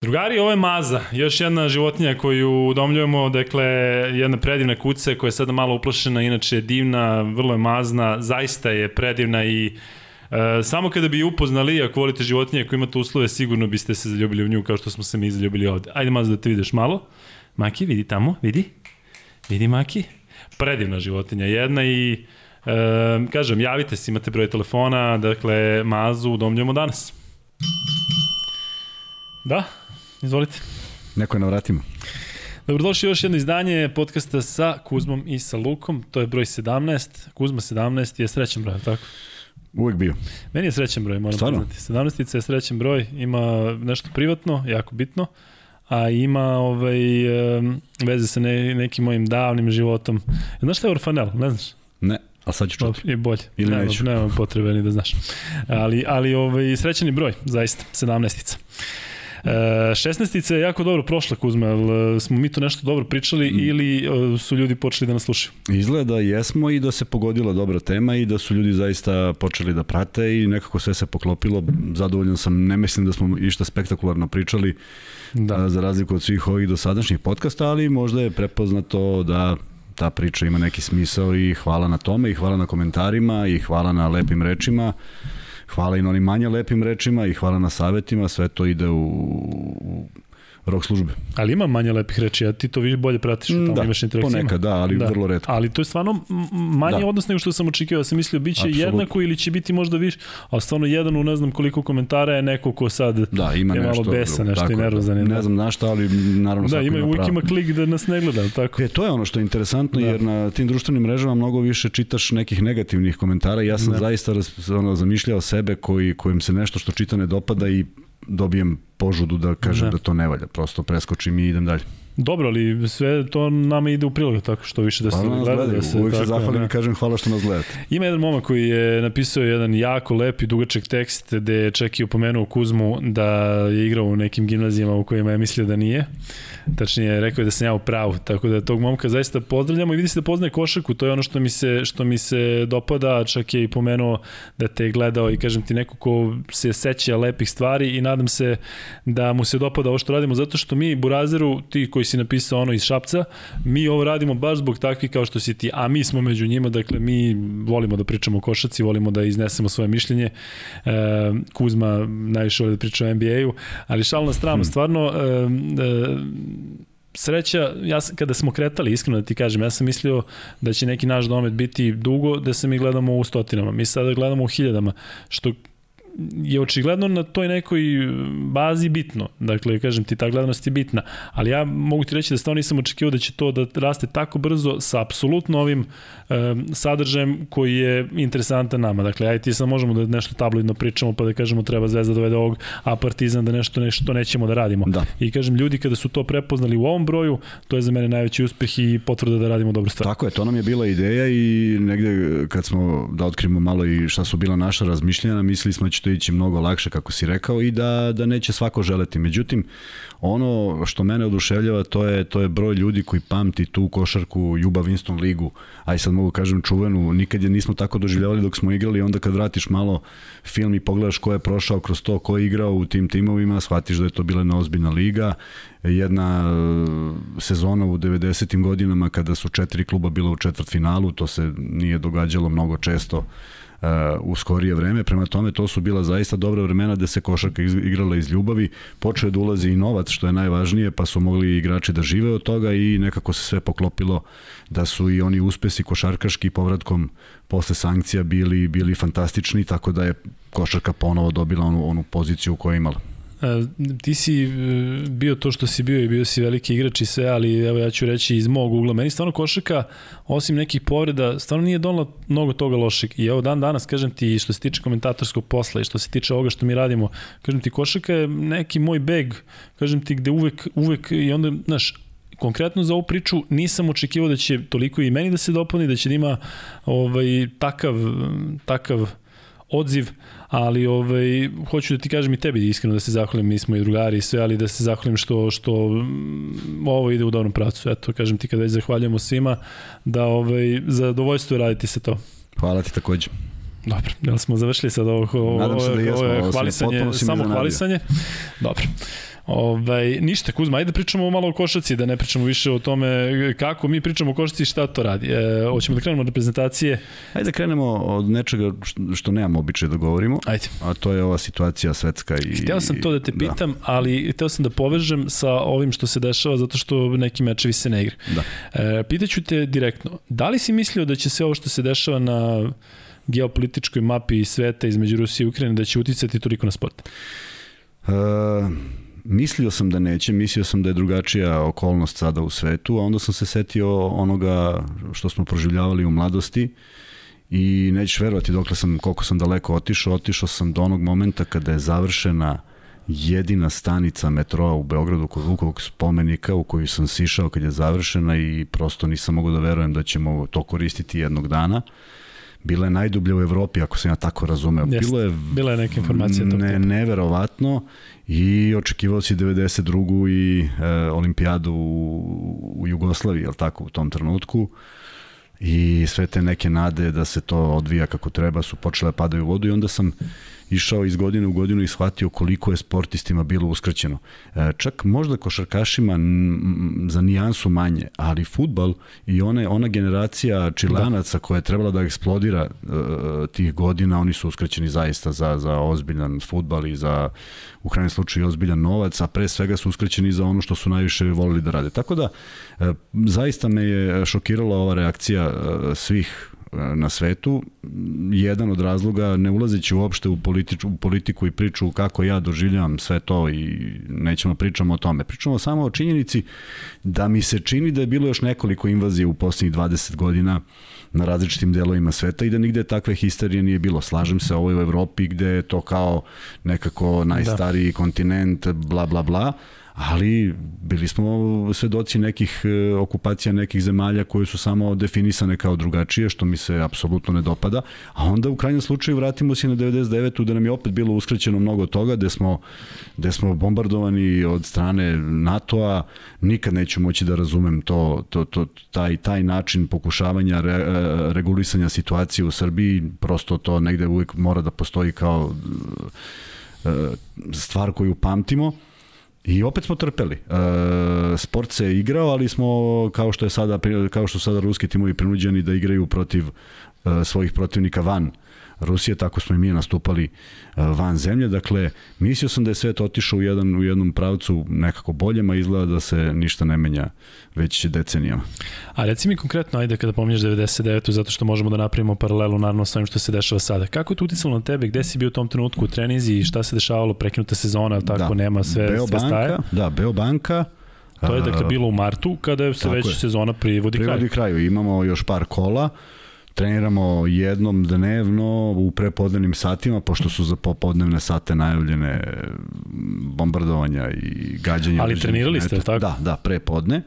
Drugari, ovo je maza, još jedna životinja koju udomljujemo, dakle, jedna predivna kuca koja je sada malo uplašena, inače je divna, vrlo je mazna, zaista je predivna i e, samo kada bi upoznali, ako volite životinje, ako imate uslove, sigurno biste se zaljubili u nju kao što smo se mi zaljubili ovde. Ajde maza da te vidiš malo. Maki, vidi tamo, vidi. Vidi Maki. Predivna životinja jedna i e, kažem, javite se, imate broj telefona, dakle, mazu udomljujemo danas. Da, Izvolite. Neko je na vratima. Dobrodošli još jedno izdanje podcasta sa Kuzmom i sa Lukom. To je broj 17. Kuzma 17 je srećan broj, tako? Uvijek bio. Meni je srećan broj, moram Stvarno? priznati. 17 je srećan broj, ima nešto privatno, jako bitno, a ima ovaj, veze sa ne, nekim mojim davnim životom. Znaš šta je orfanel, ne znaš? Ne. A sad ću čuti. I bolje. Ili nema, neću. Nema potrebe ni da znaš. Ali, ali ovaj, srećani broj, zaista, 17-ica. E, 16 je jako dobro prošla Kuzma, ali smo mi to nešto dobro pričali mm. ili e, su ljudi počeli da nas slušaju? Izgleda da jesmo i da se pogodila dobra tema i da su ljudi zaista počeli da prate i nekako sve se poklopilo. Zadovoljan sam, ne mislim da smo išta spektakularno pričali da. za razliku od svih ovih dosadašnjih podcasta, ali možda je prepoznato da ta priča ima neki smisao i hvala na tome i hvala na komentarima i hvala na lepim rečima hvala i na onim manje lepim rečima i hvala na savetima, sve to ide u, u rok službe. Ali ima manje lepih reči, a ti to više bolje pratiš, tamo da, imaš interakcije. Ponekad, da, ali da. vrlo redko. Ali to je stvarno manje da. odnos nego što sam očekivao. Ja sam mislio biće Absolut. jednako ili će biti možda više, ali stvarno jedan u ne znam koliko komentara je neko ko sad da, ima je nešto, malo besa, nešto tako, i nervozan. Da, ne znam na šta, ali naravno da, ima, ima uvijek ima klik da nas ne gleda, tako? E, to je ono što je interesantno, da. jer na tim društvenim mrežama mnogo više čitaš nekih negativnih komentara. Ja sam da. zaista ono, zamišljao sebe koji, kojim se nešto što čita ne dopada i dobijem požudu da kažem da, da to ne valja. Prosto preskočim i idem dalje. Dobro, ali sve to nama ide u prilog, tako što više da se gleda. gleda. Da se, uvijek tako, se zahvalim da. i kažem hvala što nas gledate. Ima jedan momak koji je napisao jedan jako lep i dugačak tekst gde je čak i upomenuo Kuzmu da je igrao u nekim gimnazijama u kojima je mislio da nije. Tačnije, rekao je da sam ja u pravu, tako da tog momka zaista pozdravljamo i vidi se da poznaje košarku, to je ono što mi se, što mi se dopada, čak je i pomenuo da te je gledao i kažem ti neko ko se seća lepih stvari i nadam se da mu se dopada ovo što radimo, zato što mi Burazeru, ti koji si napisao ono iz Šapca, mi ovo radimo baš zbog takvih kao što si ti, a mi smo među njima, dakle mi volimo da pričamo o košaci, volimo da iznesemo svoje mišljenje. E, Kuzma najviše voli da priča o NBA-u, ali šal na stranu, hmm. stvarno e, e, sreća, ja sam, kada smo kretali, iskreno da ti kažem, ja sam mislio da će neki naš domet biti dugo, da se mi gledamo u stotinama. Mi sada gledamo u hiljadama, što je očigledno na toj nekoj bazi bitno. Dakle, kažem ti, ta gledanost je bitna. Ali ja mogu ti reći da stvarno nisam očekivao da će to da raste tako brzo sa apsolutno ovim um, sadržajem koji je interesantan nama. Dakle, aj ti sad možemo da nešto tabloidno pričamo pa da kažemo treba Zvezda da dovede ovog, a Partizan da nešto nešto nećemo da radimo. Da. I kažem, ljudi kada su to prepoznali u ovom broju, to je za mene najveći uspeh i potvrda da radimo dobro stvar. Tako je, to nam je bila ideja i negde kad smo da otkrimo malo i šta su bila naša razmišljanja, mislili smo da će to ići mnogo lakše, kako si rekao, i da, da neće svako želeti. Međutim, ono što mene oduševljava, to je, to je broj ljudi koji pamti tu košarku Juba Winston ligu, a i sad mogu kažem čuvenu, nikad je nismo tako doživljavali dok smo igrali, onda kad vratiš malo film i pogledaš ko je prošao kroz to, ko je igrao u tim timovima, shvatiš da je to bila jedna ozbiljna liga, jedna e, sezona u 90. godinama kada su četiri kluba bila u četvrtfinalu, to se nije događalo mnogo često u skorije vreme. Prema tome, to su bila zaista dobra vremena da se košarka igrala iz ljubavi. Počeo je da ulazi i novac, što je najvažnije, pa su mogli igrači da žive od toga i nekako se sve poklopilo da su i oni uspesi košarkaški povratkom posle sankcija bili bili fantastični, tako da je košarka ponovo dobila onu, onu poziciju u kojoj je imala. Ti si e, bio to što si bio i bio si veliki igrač i sve, ali evo ja ću reći iz mog ugla. Meni stvarno košaka, osim nekih povreda, stvarno nije donala mnogo toga lošeg. I evo dan danas, kažem ti, što se tiče komentatorskog posla i što se tiče ovoga što mi radimo, kažem ti, košaka je neki moj beg, kažem ti, gde uvek, uvek i onda, znaš, konkretno za ovu priču nisam očekivao da će toliko i meni da se dopuni, da će da ima ovaj, takav, takav odziv, ali ovaj, hoću da ti kažem i tebi iskreno da se zahvalim, mi smo i drugari i sve, ali da se zahvalim što, što mm, ovo ide u dobrom pravcu. Eto, kažem ti kada već zahvaljujemo svima, da ovaj, zadovoljstvo je raditi se to. Hvala ti takođe. Dobro, jel smo završili sad ovo, ovo, Nadam se da jesmo, ovo hvalisanje, samo hvalisanje? Dobro. Ovaj, ništa, Kuzma, ajde da pričamo malo o košaci, da ne pričamo više o tome kako mi pričamo o košaci i šta to radi. E, hoćemo da krenemo od reprezentacije. Ajde da krenemo od nečega što nemamo običaj da govorimo. Ajde. A to je ova situacija svetska. I, Hteo sam to da te da. pitam, da. ali hteo sam da povežem sa ovim što se dešava zato što neki mečevi se ne igra. Da. E, pitaću te direktno, da li si mislio da će se ovo što se dešava na geopolitičkoj mapi sveta između Rusije i Ukrajine da će uticati toliko na sport? Uh, mislio sam da neće, mislio sam da je drugačija okolnost sada u svetu, a onda sam se setio onoga što smo proživljavali u mladosti i nećeš verovati dokle sam, koliko sam daleko otišao, otišao sam do onog momenta kada je završena jedina stanica metroa u Beogradu kod Vukovog spomenika u koju sam sišao kad je završena i prosto nisam mogu da verujem da ćemo to koristiti jednog dana. Bila je najdublja u Evropi, ako sam ja tako razumeo. Jest, Bilo je, bila je neka informacija. Ne, neverovatno i očekivao si 92. i e, olimpijadu u, u Jugoslaviji, je tako, u tom trenutku i sve te neke nade da se to odvija kako treba su počele da padaju u vodu i onda sam išao iz godine u godinu i shvatio koliko je sportistima bilo uskraćeno. E, čak možda košarkašima za nijansu manje, ali futbal i one, ona generacija čilanaca koja je trebala da eksplodira uh, tih godina, oni su uskraćeni zaista za, za ozbiljan futbal i za u krajnjem slučaju ozbiljan novac, a pre svega su uskraćeni za ono što su najviše volili da rade. Tako da, e, zaista me je šokirala ova reakcija svih na svetu. Jedan od razloga, ne ulazeći uopšte u, politič, u politiku i priču kako ja doživljavam sve to i nećemo pričamo o tome. Pričamo samo o činjenici da mi se čini da je bilo još nekoliko invazija u poslednjih 20 godina na različitim delovima sveta i da nigde takve histerije nije bilo. Slažem se, ovo je u Evropi gde je to kao nekako najstariji da. kontinent, bla bla bla, ali bili smo svedoci nekih e, okupacija nekih zemalja koje su samo definisane kao drugačije, što mi se apsolutno ne dopada, a onda u krajnjem slučaju vratimo se na 99. da nam je opet bilo uskraćeno mnogo toga, gde smo, gde smo bombardovani od strane NATO-a, nikad neću moći da razumem to, to, to, taj, taj način pokušavanja re, e, regulisanja situacije u Srbiji, prosto to negde uvijek mora da postoji kao e, stvar koju pamtimo I opet smo trpeli. E, sport se igrao, ali smo, kao što, je sada, kao što sada ruski timovi prinuđeni da igraju protiv e, svojih protivnika van Rusije, tako smo i mi nastupali e, van zemlje. Dakle, mislio sam da je svet otišao u, jedan, u jednom pravcu nekako boljem, a izgleda da se ništa ne menja već decenijama. A reci mi konkretno, ajde kada pominješ 99. zato što možemo da napravimo paralelu naravno sa ovim što se dešava sada. Kako je to uticalo na tebe? Gde si bio u tom trenutku u trenizi i šta se dešavalo? Prekinuta sezona, tako da. nema sve, Beo sve staje? Da, Beobanka, To je dakle bilo u martu kada se već je. sezona privodi kraju. Privodi kraju. Imamo još par kola treniramo jednom dnevno u prepodnevnim satima, pošto su za popodnevne sate najavljene bombardovanja i gađanja. Ali trenirali ste, tako? Da, da, prepodne.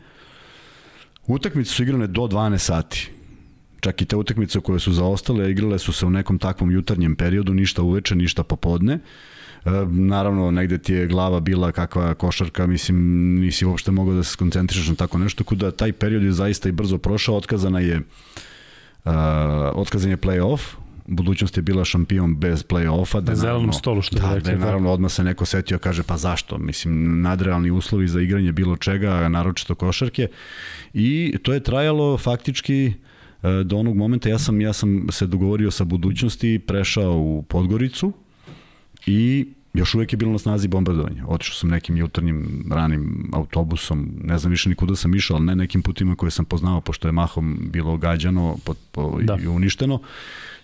Utakmice su igrane do 12 sati. Čak i te utakmice koje su zaostale, igrale su se u nekom takvom jutarnjem periodu, ništa uveče, ništa popodne. E, naravno, negde ti je glava bila kakva košarka, mislim, nisi uopšte mogao da se skoncentrišeš na tako nešto, kuda taj period je zaista i brzo prošao, otkazana je uh, Uh, otkazan je play-off, budućnost je bila šampion bez play-offa. Da, na zelenom stolu što da, je da, naravno odmah se neko setio, kaže pa zašto? Mislim, nadrealni uslovi za igranje bilo čega, naročito košarke. I to je trajalo faktički uh, do onog momenta, ja sam, ja sam se dogovorio sa budućnosti, prešao u Podgoricu i još uvek je bilo na snazi bombardovanje. Otišao sam nekim jutarnjim ranim autobusom, ne znam više nikuda sam išao, ali ne nekim putima koje sam poznao, pošto je mahom bilo gađano po, po, da. i uništeno.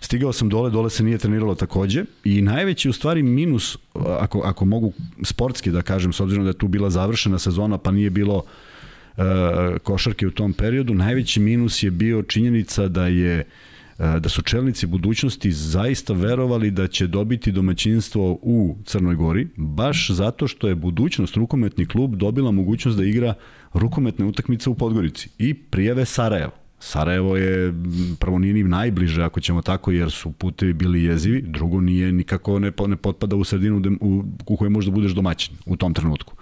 Stigao sam dole, dole se nije treniralo takođe i najveći u stvari minus, ako, ako mogu sportski da kažem, s obzirom da je tu bila završena sezona pa nije bilo uh, košarke u tom periodu, najveći minus je bio činjenica da je uh, da su čelnici budućnosti zaista verovali da će dobiti domaćinstvo u Crnoj Gori, baš zato što je budućnost rukometni klub dobila mogućnost da igra rukometne utakmice u Podgorici i prijeve Sarajevo. Sarajevo je prvo nije ni najbliže ako ćemo tako jer su putevi bili jezivi, drugo nije nikako ne, ne potpada u sredinu u, u kojoj možda budeš domaćin u tom trenutku.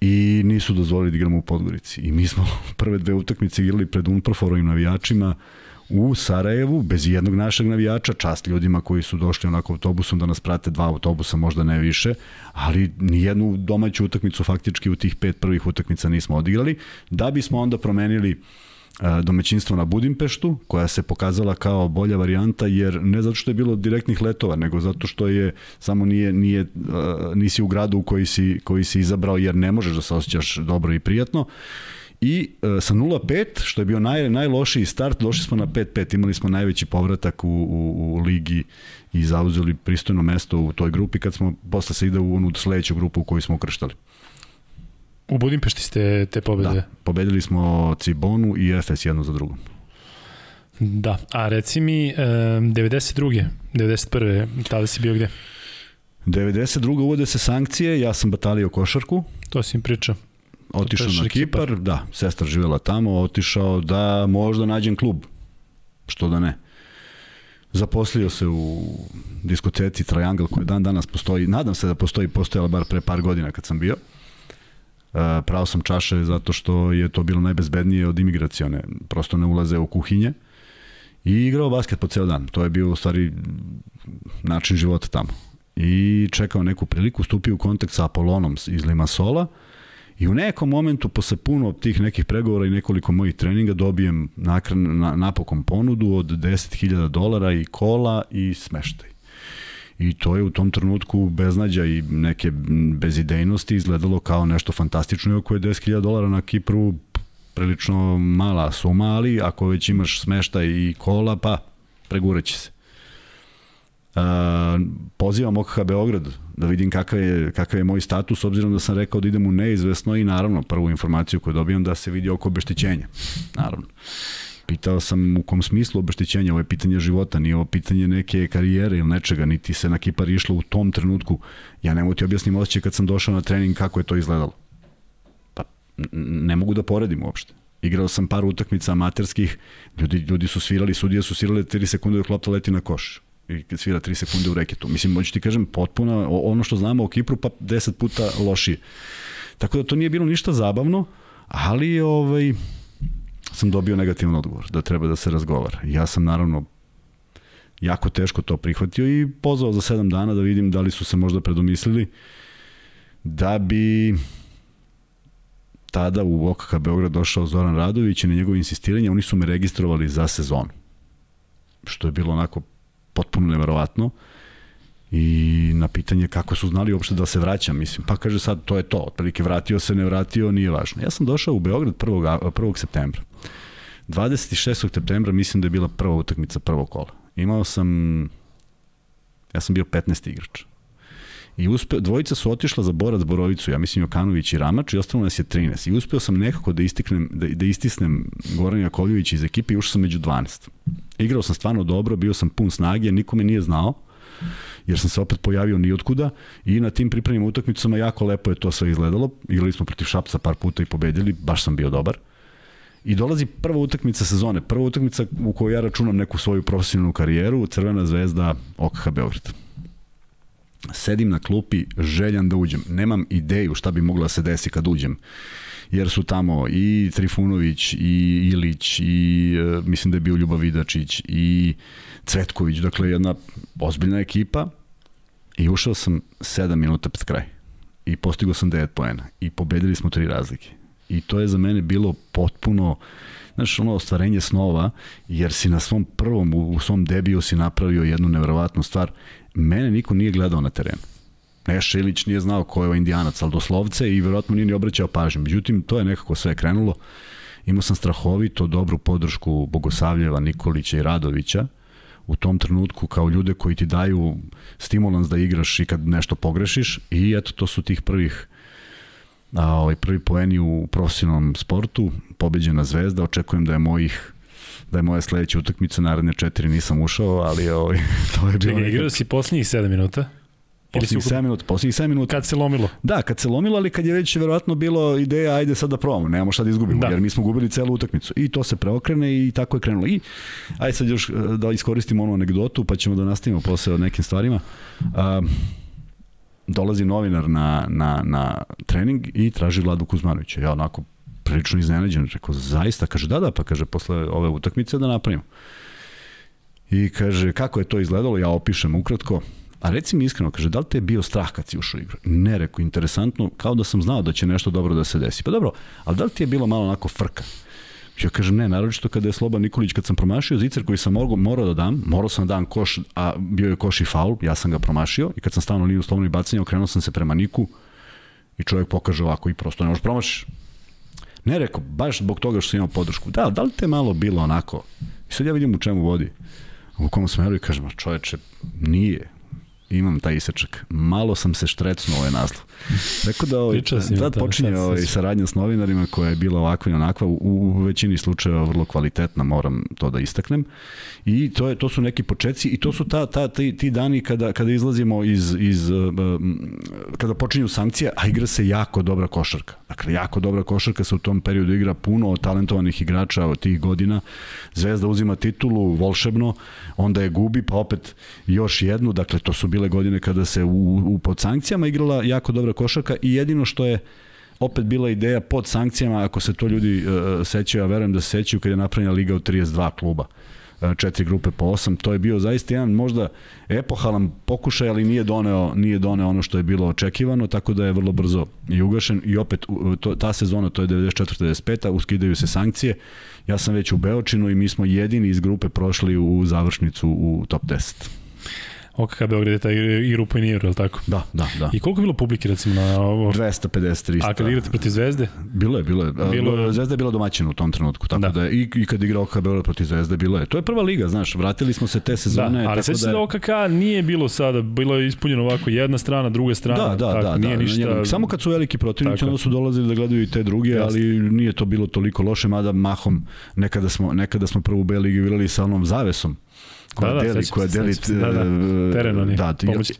I nisu dozvolili da igramo u Podgorici. I mi smo prve dve utakmice igrali pred Unproforovim navijačima u Sarajevu, bez jednog našeg navijača, čast ljudima koji su došli onako autobusom da nas prate dva autobusa, možda ne više, ali nijednu domaću utakmicu faktički u tih pet prvih utakmica nismo odigrali, da bismo onda promenili e, domaćinstvo na Budimpeštu, koja se pokazala kao bolja varijanta, jer ne zato što je bilo direktnih letova, nego zato što je samo nije, nije, e, nisi u gradu u koji si, koji si izabrao, jer ne možeš da se osjećaš dobro i prijatno i e, sa 0-5, što je bio naj, najlošiji start, došli smo na 5-5, imali smo najveći povratak u, u, u ligi i zauzeli pristojno mesto u toj grupi kad smo posle se ide u onu sledeću grupu u koju smo ukrštali. U Budimpešti ste te pobede? Da, pobedili smo Cibonu i Efes jedno za drugom. Da, a reci mi, e, 92. 91. tada si bio gde? 92. uvode se sankcije, ja sam batalio košarku. To si im pričao. Otišao na Kipar, Kipar, da, sestra živela tamo, otišao da možda nađem klub. Što da ne. Zaposlio se u diskoteci Triangle koja dan danas postoji, nadam se da postoji, postojala bar pre par godina kad sam bio. Uh, pravo sam čaše zato što je to bilo najbezbednije od imigracione. Prosto ne ulaze u kuhinje. I igrao basket po ceo dan. To je bio u stvari način života tamo. I čekao neku priliku, stupio u kontakt sa Apolonom iz Limasola, I u nekom momentu, posle puno tih nekih pregovora i nekoliko mojih treninga, dobijem nakran, na, napokon ponudu od 10.000 dolara i kola i smeštaj. I to je u tom trenutku beznađa i neke bezidejnosti izgledalo kao nešto fantastično, iako je 10.000 dolara na Kipru prilično mala suma, ali ako već imaš smeštaj i kola, pa pregureći se. Uh, pozivam OKH Beograd da vidim kakav je, kakav je moj status, obzirom da sam rekao da idem u neizvesno i naravno prvu informaciju koju dobijam da se vidi oko obeštećenja. Naravno. Pitao sam u kom smislu obeštećenja, ovo je pitanje života, nije ovo pitanje neke karijere ili nečega, niti se na Kipar išlo u tom trenutku. Ja ne mogu ti objasnim osjećaj kad sam došao na trening kako je to izgledalo. Pa ne mogu da poredim uopšte. Igrao sam par utakmica amaterskih, ljudi, ljudi su svirali, sudije su svirale 3 sekunde dok lopta leti na koš i svira 3 sekunde u reketu. Mislim, hoću ti kažem, potpuno ono što znamo o Kipru, pa 10 puta lošije. Tako da to nije bilo ništa zabavno, ali ovaj, sam dobio negativan odgovor, da treba da se razgovara. Ja sam naravno jako teško to prihvatio i pozvao za 7 dana da vidim da li su se možda predomislili da bi tada u OKK Beograd došao Zoran Radović i na njegovo insistiranje oni su me registrovali za sezonu. Što je bilo onako potpuno neverovatno. I na pitanje kako su znali uopšte da se vraćam, mislim, pa kaže sad to je to, otprilike vratio se, ne vratio, nije važno. Ja sam došao u Beograd 1. 1. septembra. 26. septembra mislim da je bila prva utakmica prvog kola. Imao sam, ja sam bio 15. igrač. I uspe, dvojica su otišla za Borac Borovicu, ja mislim Jokanović i Ramač i ostalo nas je 13. I uspeo sam nekako da, istiknem, da, da istisnem Goran Jakovljević iz ekipe i ušao sam među 12. Igrao sam stvarno dobro, bio sam pun snage, nikome nije znao jer sam se opet pojavio ni otkuda i na tim pripremnim utakmicama jako lepo je to sve izgledalo. Igrali smo protiv Šapca par puta i pobedili, baš sam bio dobar. I dolazi prva utakmica sezone, prva utakmica u kojoj ja računam neku svoju profesionalnu karijeru, Crvena zvezda OKH Beograd sedim na klupi željan da uđem. Nemam ideju šta bi mogla da se desi kad uđem. Jer su tamo i Trifunović, i Ilić, i e, mislim da je bio Ljubav Vidačić, i Cvetković. Dakle, jedna ozbiljna ekipa. I ušao sam 7 minuta pred kraj. I postigao sam 9 poena. I pobedili smo tri razlike. I to je za mene bilo potpuno znaš, ono ostvarenje snova, jer si na svom prvom, u, u svom debiju si napravio jednu neverovatnu stvar mene niko nije gledao na terenu. Neša Ilić nije znao ko je ovaj indijanac, ali doslovce i verovatno nije ni obraćao pažnju. Međutim, to je nekako sve krenulo. Imao sam strahovito dobru podršku Bogosavljeva, Nikolića i Radovića u tom trenutku kao ljude koji ti daju stimulans da igraš i kad nešto pogrešiš i eto to su tih prvih a, ovaj prvi poeni u profesionalnom sportu, pobeđena zvezda, očekujem da je mojih da je moja sledeća utakmica, naredne četiri nisam ušao, ali ovaj, to je bilo... Čekaj, igrao si poslednjih 7 minuta? Poslednjih 7 minuta, poslednjih 7 minuta. Kad se lomilo? Da, kad se lomilo, ali kad je već verovatno bilo ideja, ajde sad da probamo, nemamo šta da izgubimo, da. jer mi smo gubili celu utakmicu. I to se preokrene i tako je krenulo. I ajde sad još eh, da iskoristimo onu anegdotu, pa ćemo da nastavimo posle o nekim stvarima. Um, dolazi novinar na, na, na trening i traži Vladu Kuzmanovića. Ja onako prilično iznenađen. Rekao, zaista? Kaže, da, da, pa kaže, posle ove utakmice da napravimo. I kaže, kako je to izgledalo? Ja opišem ukratko. A reci mi iskreno, kaže, da li te je bio strah kad si ušao u igru? Ne, rekao, interesantno, kao da sam znao da će nešto dobro da se desi. Pa dobro, ali da li ti je bilo malo onako frka? Ja kažem, ne, naročito kada je Sloba Nikolić, kad sam promašio zicer koji sam morao, morao da dam, morao sam da dam koš, a bio je koš i faul, ja sam ga promašio i kad sam stavno liniju slobodno i bacanje, okrenuo sam se prema Niku i čovjek pokaže ovako i prosto ne možeš promašiš. Ne rekao, baš zbog toga što sam imao podršku. Da, da li te malo bilo onako? I sad ja vidim u čemu vodi. U kom smeru i kažem, čoveče, nije imam taj isečak. Malo sam se štrecnuo ovaj naslov. Rekao da ovaj, tad počinje ovaj, saradnja s novinarima koja je bila ovakva i onakva, u, u većini slučajeva vrlo kvalitetna, moram to da istaknem. I to, je, to su neki početci i to su ta, ta, ti, ti dani kada, kada izlazimo iz, iz kada počinju sankcije, a igra se jako dobra košarka. Dakle, jako dobra košarka se u tom periodu igra puno talentovanih igrača od tih godina. Zvezda uzima titulu volšebno, onda je gubi, pa opet još jednu. Dakle, to su bile godine kada se u, u pod sankcijama igrala jako dobra košarka i jedino što je opet bila ideja pod sankcijama, ako se to ljudi uh, sećaju, ja verujem da se sećaju kada je napravljena liga od 32 kluba četiri grupe po osam, to je bio zaista jedan možda epohalan pokušaj, ali nije doneo, nije doneo ono što je bilo očekivano, tako da je vrlo brzo i ugašen i opet to, ta sezona, to je 94-95, uskidaju se sankcije, ja sam već u Beočinu i mi smo jedini iz grupe prošli u završnicu u top 10. OKK Beograd je taj igru po Iniru, je tako? Da, da, da. I koliko je bilo publike recimo na ovo? 250, 300. A kad igrate protiv Zvezde? Bilo je, bilo je. Bilo... Zvezda je bila domaćina u tom trenutku, tako da, da i, i kad igra OKK Beograd protiv Zvezde, bilo je. To je prva liga, znaš, vratili smo se te sezone. Da, ali sve da, je... da OKK nije bilo sada, bilo je ispunjeno ovako jedna strana, druga strana, da, da, tako, da, nije da, ništa... Samo kad su veliki protivnici, onda su dolazili da gledaju i te druge, Jasne. ali nije to bilo toliko loše, mada mahom nekada smo, nekada smo prvu B ligi igrali sa onom zavesom koja da, da, deli, koja deli da, da, teren oni, da,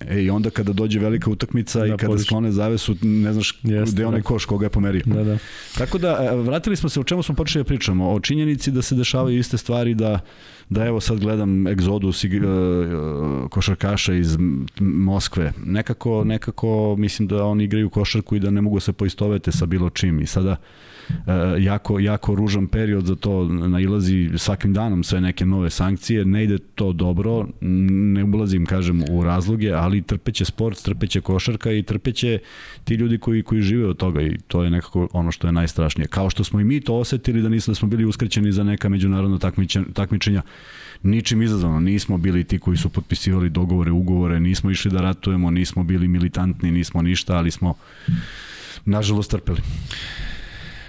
e, i onda kada dođe velika utakmica da, i kada podiš. sklone zavesu, ne znaš Jeste, gde onaj da. koš koga je pomerio. Da, da. Tako da, e, vratili smo se, u čemu smo počeli da pričamo? O činjenici da se dešavaju iste stvari, da da evo sad gledam egzodus i, uh, košarkaša iz Moskve. Nekako, nekako mislim da oni igraju košarku i da ne mogu se poistovete sa bilo čim i sada E, jako, jako ružan period za to nailazi svakim danom sve neke nove sankcije, ne ide to dobro, ne ulazim, kažem, u razloge, ali trpeće sport, trpeće košarka i trpeće ti ljudi koji, koji žive od toga i to je nekako ono što je najstrašnije. Kao što smo i mi to osetili da nismo da smo bili uskraćeni za neka međunarodna takmičenja, ničim izazvano, nismo bili ti koji su potpisivali dogovore, ugovore, nismo išli da ratujemo, nismo bili militantni, nismo ništa, ali smo nažalost trpeli.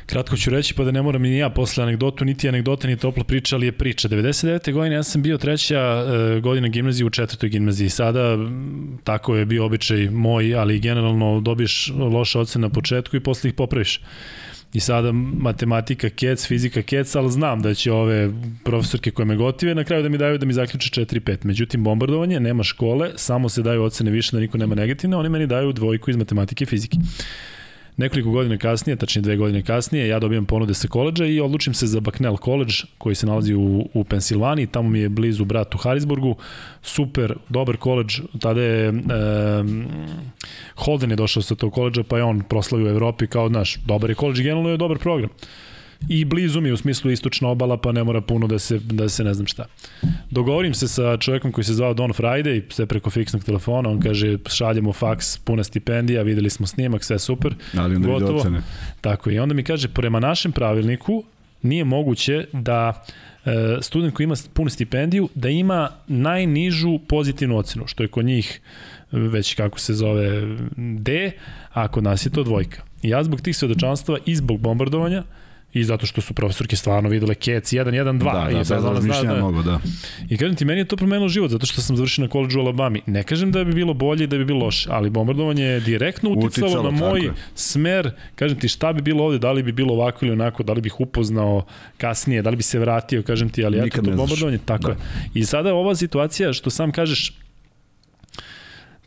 Kratko ću reći, pa da ne moram ni ja posle anegdotu, niti anegdota, ni topla priča, ali je priča. 99. godine ja sam bio treća e, godina gimnazije u četvrtoj gimnaziji. Sada, tako je bio običaj moj, ali generalno dobiješ loše ocene na početku i posle ih popraviš. I sada matematika kec, fizika kec, ali znam da će ove profesorke koje me gotive na kraju da mi daju da mi zaključe 4-5. Međutim, bombardovanje, nema škole, samo se daju ocene više da niko nema negativne, oni meni daju dvojku iz matematike i fizike. Nekoliko godina kasnije, tačnije dve godine kasnije, ja dobijam ponude sa koleđa i odlučim se za Bucknell College koji se nalazi u, u Pensilvaniji, tamo mi je blizu brat u Harrisburgu, super, dobar koleđ, tada je e, Holden je došao sa tog koleđa pa je on proslavio u Evropi kao, naš, dobar je koleđ, generalno je dobar program i blizu mi u smislu istočna obala, pa ne mora puno da se, da se ne znam šta. Dogovorim se sa čovjekom koji se zvao Don Friday, sve preko fiksnog telefona, on kaže šaljemo faks, puna stipendija, videli smo snimak, sve super. Ali onda gotovo. ocene. Tako i onda mi kaže, prema našem pravilniku nije moguće da e, student koji ima punu stipendiju da ima najnižu pozitivnu ocenu, što je kod njih već kako se zove D, a kod nas je to dvojka. I ja zbog tih svedočanstva i zbog bombardovanja i zato što su profesorke stvarno videle kec 1 1 2 da, i da, bez razmišljanja da, mogu, da. I kažem ti meni je to promenilo život zato što sam završio na koledžu u Alabami. Ne kažem da bi bilo bolje i da bi bilo loše, ali bombardovanje je direktno uticalo, uticalo na moj smer. Kažem ti šta bi bilo ovde, da li bi bilo ovako ili onako, da li bih upoznao kasnije, da li bi se vratio, kažem ti, ali Nikad eto to bombardovanje tako da. je. I sada ova situacija što sam kažeš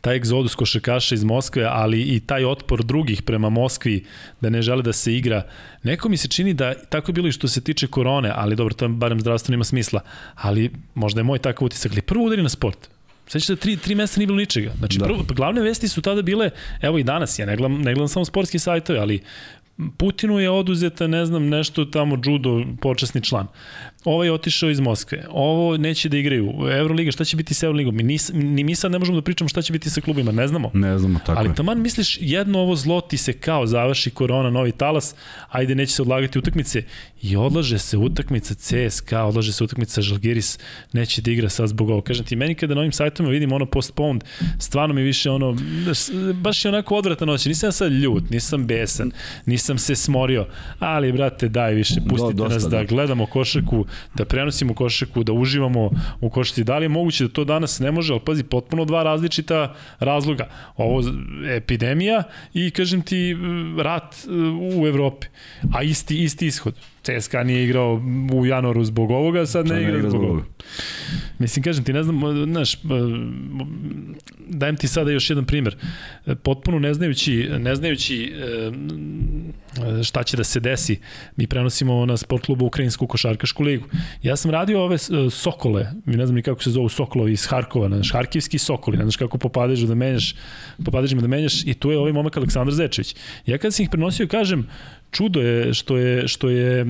taj egzodus košarkaša iz Moskve, ali i taj otpor drugih prema Moskvi da ne žele da se igra. Neko mi se čini da tako je bilo i što se tiče korone, ali dobro, to barem zdravstveno ima smisla. Ali možda je moj takav utisak. Ali prvo udari na sport. Sveća da tri, tri mesta nije bilo ničega. Znači, da. prvo, glavne vesti su tada bile, evo i danas, ja ne gledam, ne gledam samo sportski sajtove, ali Putinu je oduzeta, ne znam, nešto tamo judo počasni član. Ovaj je otišao iz Moskve. Ovo neće da igraju. Euroliga, šta će biti sa Euroligom? Mi nis, ni mi sad ne možemo da pričamo šta će biti sa klubima, ne znamo. Ne znamo, tako Ali je. taman misliš, jedno ovo zlo ti se kao završi korona, novi talas, ajde neće se odlagati utakmice i odlaže se utakmica CSKA, odlaže se utakmica Žalgiris, neće da igra sad zbog ovo. Kažem ti, meni kada na ovim sajtovima vidim ono postponed, stvarno mi više ono, baš je onako odvratan noć. Nisam sad ljut, nisam besan, nisam se smorio, ali brate daj više, pustite Do, dosta, nas da, da gledamo košarku, da prenosimo košarku, da uživamo u košarci. Da li je moguće da to danas ne može, ali pazi, potpuno dva različita razloga. Ovo epidemija i kažem ti rat u Evropi, a isti isti ishod. CSKA nije igrao u januaru zbog ovoga, sad ne, ne igra zbog ovoga. Mislim, kažem ti, ne znam, znaš, dajem ti sada još jedan primer. Potpuno ne znajući, ne znajući šta će da se desi, mi prenosimo na sport klubu Ukrajinsku košarkašku ligu. Ja sam radio ove Sokole, mi ne znam ni kako se zovu Sokolovi iz Harkova, znaš, Harkivski Sokoli, ne znaš kako popadaš da menjaš, popadaš da menjaš i tu je ovaj momak Aleksandar Zečević. Ja kad sam ih prenosio, kažem, čudo je što je što je uh,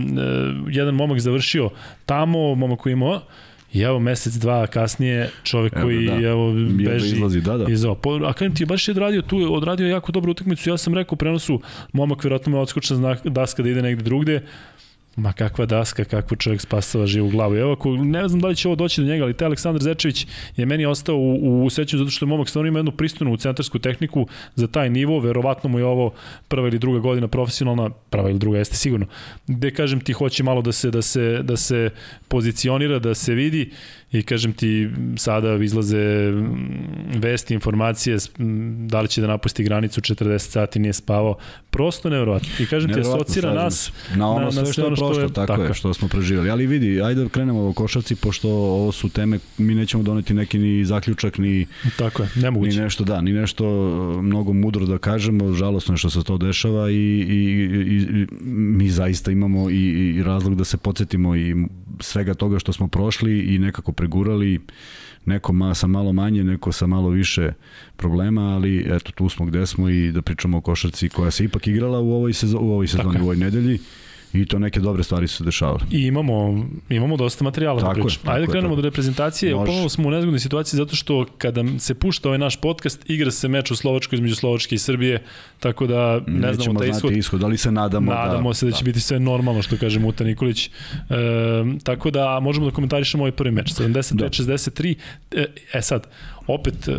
jedan momak završio tamo, momak koji imao I evo mesec, dva kasnije čovek evo, koji da. evo, beži izlazi, da, da. iz ovo. A kažem ti, baš je odradio tu, odradio jako dobru utakmicu. Ja sam rekao u prenosu, momak verovatno me odskočna daska da ide negde drugde. Ma kakva daska, kakvo čovjek spasava živu glavu. Evo, ako, ne znam da li će ovo doći do njega, ali taj Aleksandar Zečević je meni ostao u, u sećanju zato što je momak stvarno ima jednu pristojnu centarsku tehniku za taj nivo, verovatno mu je ovo prva ili druga godina profesionalna, prva ili druga jeste sigurno. Gde kažem ti hoće malo da se da se da se pozicionira, da se vidi i kažem ti sada izlaze vesti, informacije da li će da napusti granicu 40 sati nije spavao, prosto nevjerovatno. I kažem ti asocira nas na ono na, sve što je prošlo, je, tako, tako je, što smo preživali. Ali vidi, ajde da krenemo o košarci, pošto ovo su teme, mi nećemo doneti neki ni zaključak, ni, tako je, nemoguće. ni nešto, da, ni nešto mnogo mudro da kažemo, žalosno je što se to dešava i, i, i, i mi zaista imamo i, i razlog da se podsjetimo i svega toga što smo prošli i nekako pregurali neko ma, sa malo manje, neko sa malo više problema, ali eto tu smo gde smo i da pričamo o košarci koja se ipak igrala u ovoj sezoni, u ovoj sezoni, u ovoj nedelji i to neke dobre stvari su se dešavale. I imamo, imamo dosta materijala tako da pričamo. Ajde da krenemo do reprezentacije. Ponovno smo u nezgodnoj situaciji zato što kada se pušta ovaj naš podcast, igra se meč u Slovačkoj između Slovačke i Srbije, tako da ne Nećemo znamo taj ishod. ishod, ali se nadamo, nadamo da, se da, da će biti sve normalno, što kaže Muta Nikolić. E, tako da možemo da komentarišemo ovaj prvi meč. 75-63. Da. E, e sad, opet e,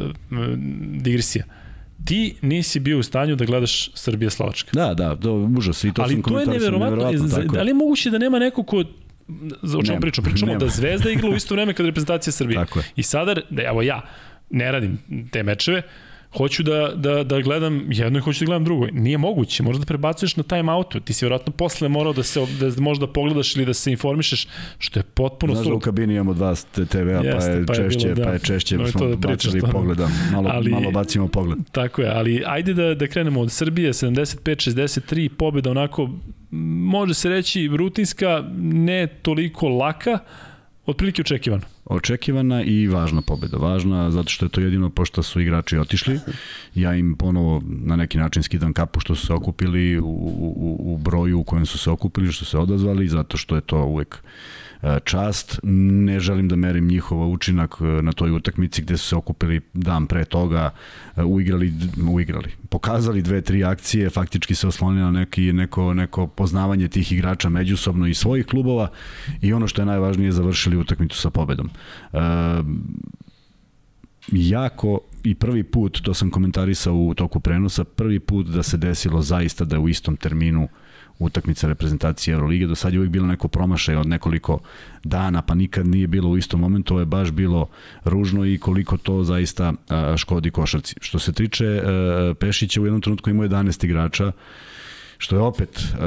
digresija ti nisi bio u stanju da gledaš Srbija Slovačka. Da, da, to užas i to Ali sam to je neverovatno, da li je moguće da nema neko ko za o čemu pričamo? Pričamo nema. da Zvezda igra u isto vreme kad reprezentacija Srbije. Tako je. I sada, da evo ja, ne radim te mečeve, hoću da, da, da gledam jedno i hoću da gledam drugo. Nije moguće, možda da prebacuješ na time outu. Ti si vjerojatno posle morao da se da možda pogledaš ili da se informišeš, što je potpuno Znaš da u kabini imamo dva TV-a, pa, je pa, je češće, bilo, da. pa je češće, no, smo da bacili pogledam, malo, ali, malo bacimo pogled. Tako je, ali ajde da, da krenemo od Srbije, 75-63, pobjeda onako, može se reći, rutinska, ne toliko laka, otprilike očekivano očekivana i važna pobeda. Važna zato što je to jedino pošto su igrači otišli. Ja im ponovo na neki način skidam kapu što su se okupili u, u, u broju u kojem su se okupili, što su se odazvali, zato što je to uvek e, čast. Ne želim da merim njihov učinak e, na toj utakmici gde su se okupili dan pre toga, e, uigrali, uigrali. Pokazali dve, tri akcije, faktički se oslonili na neki, neko, neko poznavanje tih igrača međusobno i svojih klubova i ono što je najvažnije završili utakmicu sa pobedom. Uh, jako i prvi put, to sam komentarisao u toku prenosa, prvi put da se desilo zaista da u istom terminu utakmica reprezentacije Eurolige. Do sad je uvijek bilo neko promašaj od nekoliko dana, pa nikad nije bilo u istom momentu. Ovo je baš bilo ružno i koliko to zaista škodi košarci. Što se tiče e, Pešića, u jednom trenutku imao 11 igrača, što je opet uh,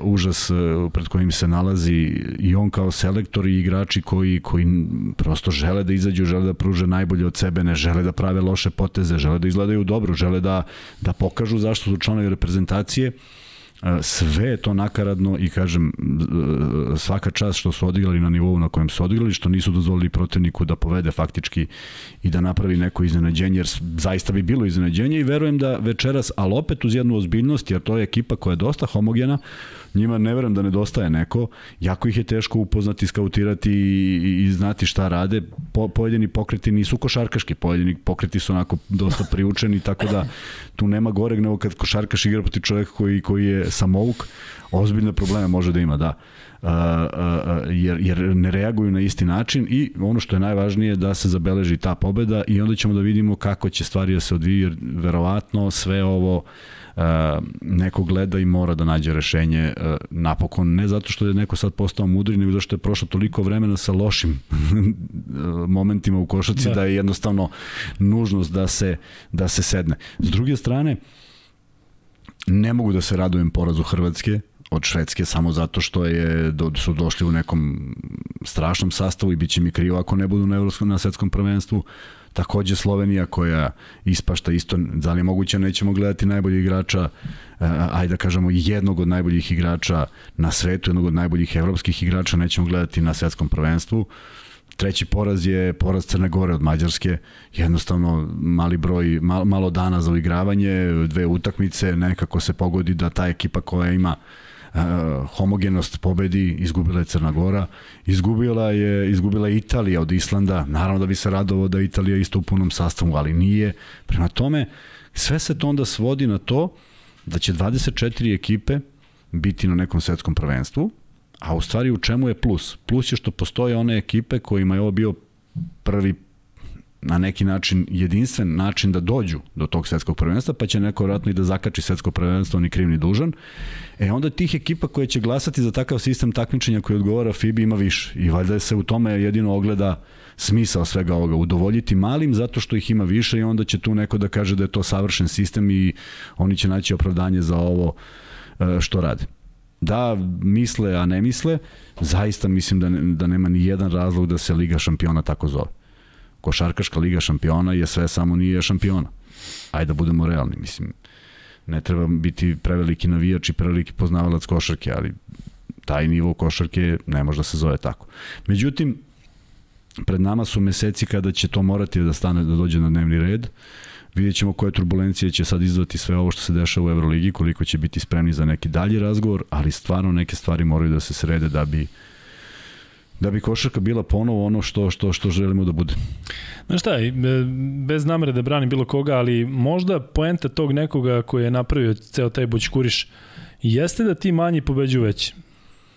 užas uh, pred kojim se nalazi i on kao selektor i igrači koji, koji prosto žele da izađu, žele da pruže najbolje od sebe, ne žele da prave loše poteze, žele da izgledaju dobro, žele da, da pokažu zašto su članovi reprezentacije sve je to nakaradno i kažem svaka čast što su odigrali na nivou na kojem su odigrali, što nisu dozvolili protivniku da povede faktički i da napravi neko iznenađenje, jer zaista bi bilo iznenađenje i verujem da večeras, ali opet uz jednu ozbiljnost, jer to je ekipa koja je dosta homogena, njima ne verujem da nedostaje neko, jako ih je teško upoznati, skautirati i, i znati šta rade. Po, pojedini pokreti nisu košarkaški, pojedini pokreti su onako dosta priučeni, tako da tu nema goreg nego kad košarkaš igra proti čoveka koji, koji je samouk, ozbiljne probleme može da ima, da. Uh, uh, jer, jer ne reaguju na isti način i ono što je najvažnije da se zabeleži ta pobeda i onda ćemo da vidimo kako će stvari da se odviju, jer verovatno sve ovo uh, neko gleda i mora da nađe rešenje uh, napokon, ne zato što je neko sad postao mudri, nego zato što je prošlo toliko vremena sa lošim momentima u košaci da. da je jednostavno nužnost da se, da se sedne. S druge strane, ne mogu da se radujem porazu Hrvatske, od Švedske samo zato što je do, su došli u nekom strašnom sastavu i bit će mi krivo ako ne budu na, evropskom, na svetskom prvenstvu. Takođe Slovenija koja ispašta isto, da li je moguće nećemo gledati najboljih igrača, eh, ajde da kažemo jednog od najboljih igrača na svetu, jednog od najboljih evropskih igrača nećemo gledati na svetskom prvenstvu. Treći poraz je poraz Crne Gore od Mađarske, jednostavno mali broj, malo, dana za uigravanje, dve utakmice, nekako se pogodi da ta ekipa koja ima homogenost pobedi, izgubila je Crna Gora, izgubila je, izgubila je Italija od Islanda, naravno da bi se radovo da Italija isto u punom sastavu, ali nije. Prema tome, sve se to onda svodi na to da će 24 ekipe biti na nekom svetskom prvenstvu, a u stvari u čemu je plus? Plus je što postoje one ekipe kojima je ovo bio prvi na neki način jedinstven način da dođu do tog svetskog prvenstva, pa će neko vratno i da zakači svetsko prvenstvo, ni kriv ni dužan. E onda tih ekipa koje će glasati za takav sistem takmičenja koji odgovara FIBI ima više. I valjda se u tome jedino ogleda smisao svega ovoga, udovoljiti malim zato što ih ima više i onda će tu neko da kaže da je to savršen sistem i oni će naći opravdanje za ovo e, što rade. Da misle, a ne misle, zaista mislim da, ne, da nema ni jedan razlog da se Liga šampiona tako zove košarkaška liga šampiona je sve samo nije šampiona. Ajde da budemo realni, mislim, ne treba biti preveliki navijač i preveliki poznavalac košarke, ali taj nivo košarke ne može da se zove tako. Međutim, pred nama su meseci kada će to morati da stane, da dođe na dnevni red. Vidjet ćemo koje turbulencije će sad izvati sve ovo što se dešava u Euroligi, koliko će biti spremni za neki dalji razgovor, ali stvarno neke stvari moraju da se srede da bi da bi košarka bila ponovo ono što, što, što želimo da bude. Znaš šta, e, bez namere da branim bilo koga, ali možda poenta tog nekoga koji je napravio ceo taj boćkuriš jeste da ti manji pobeđuju veći.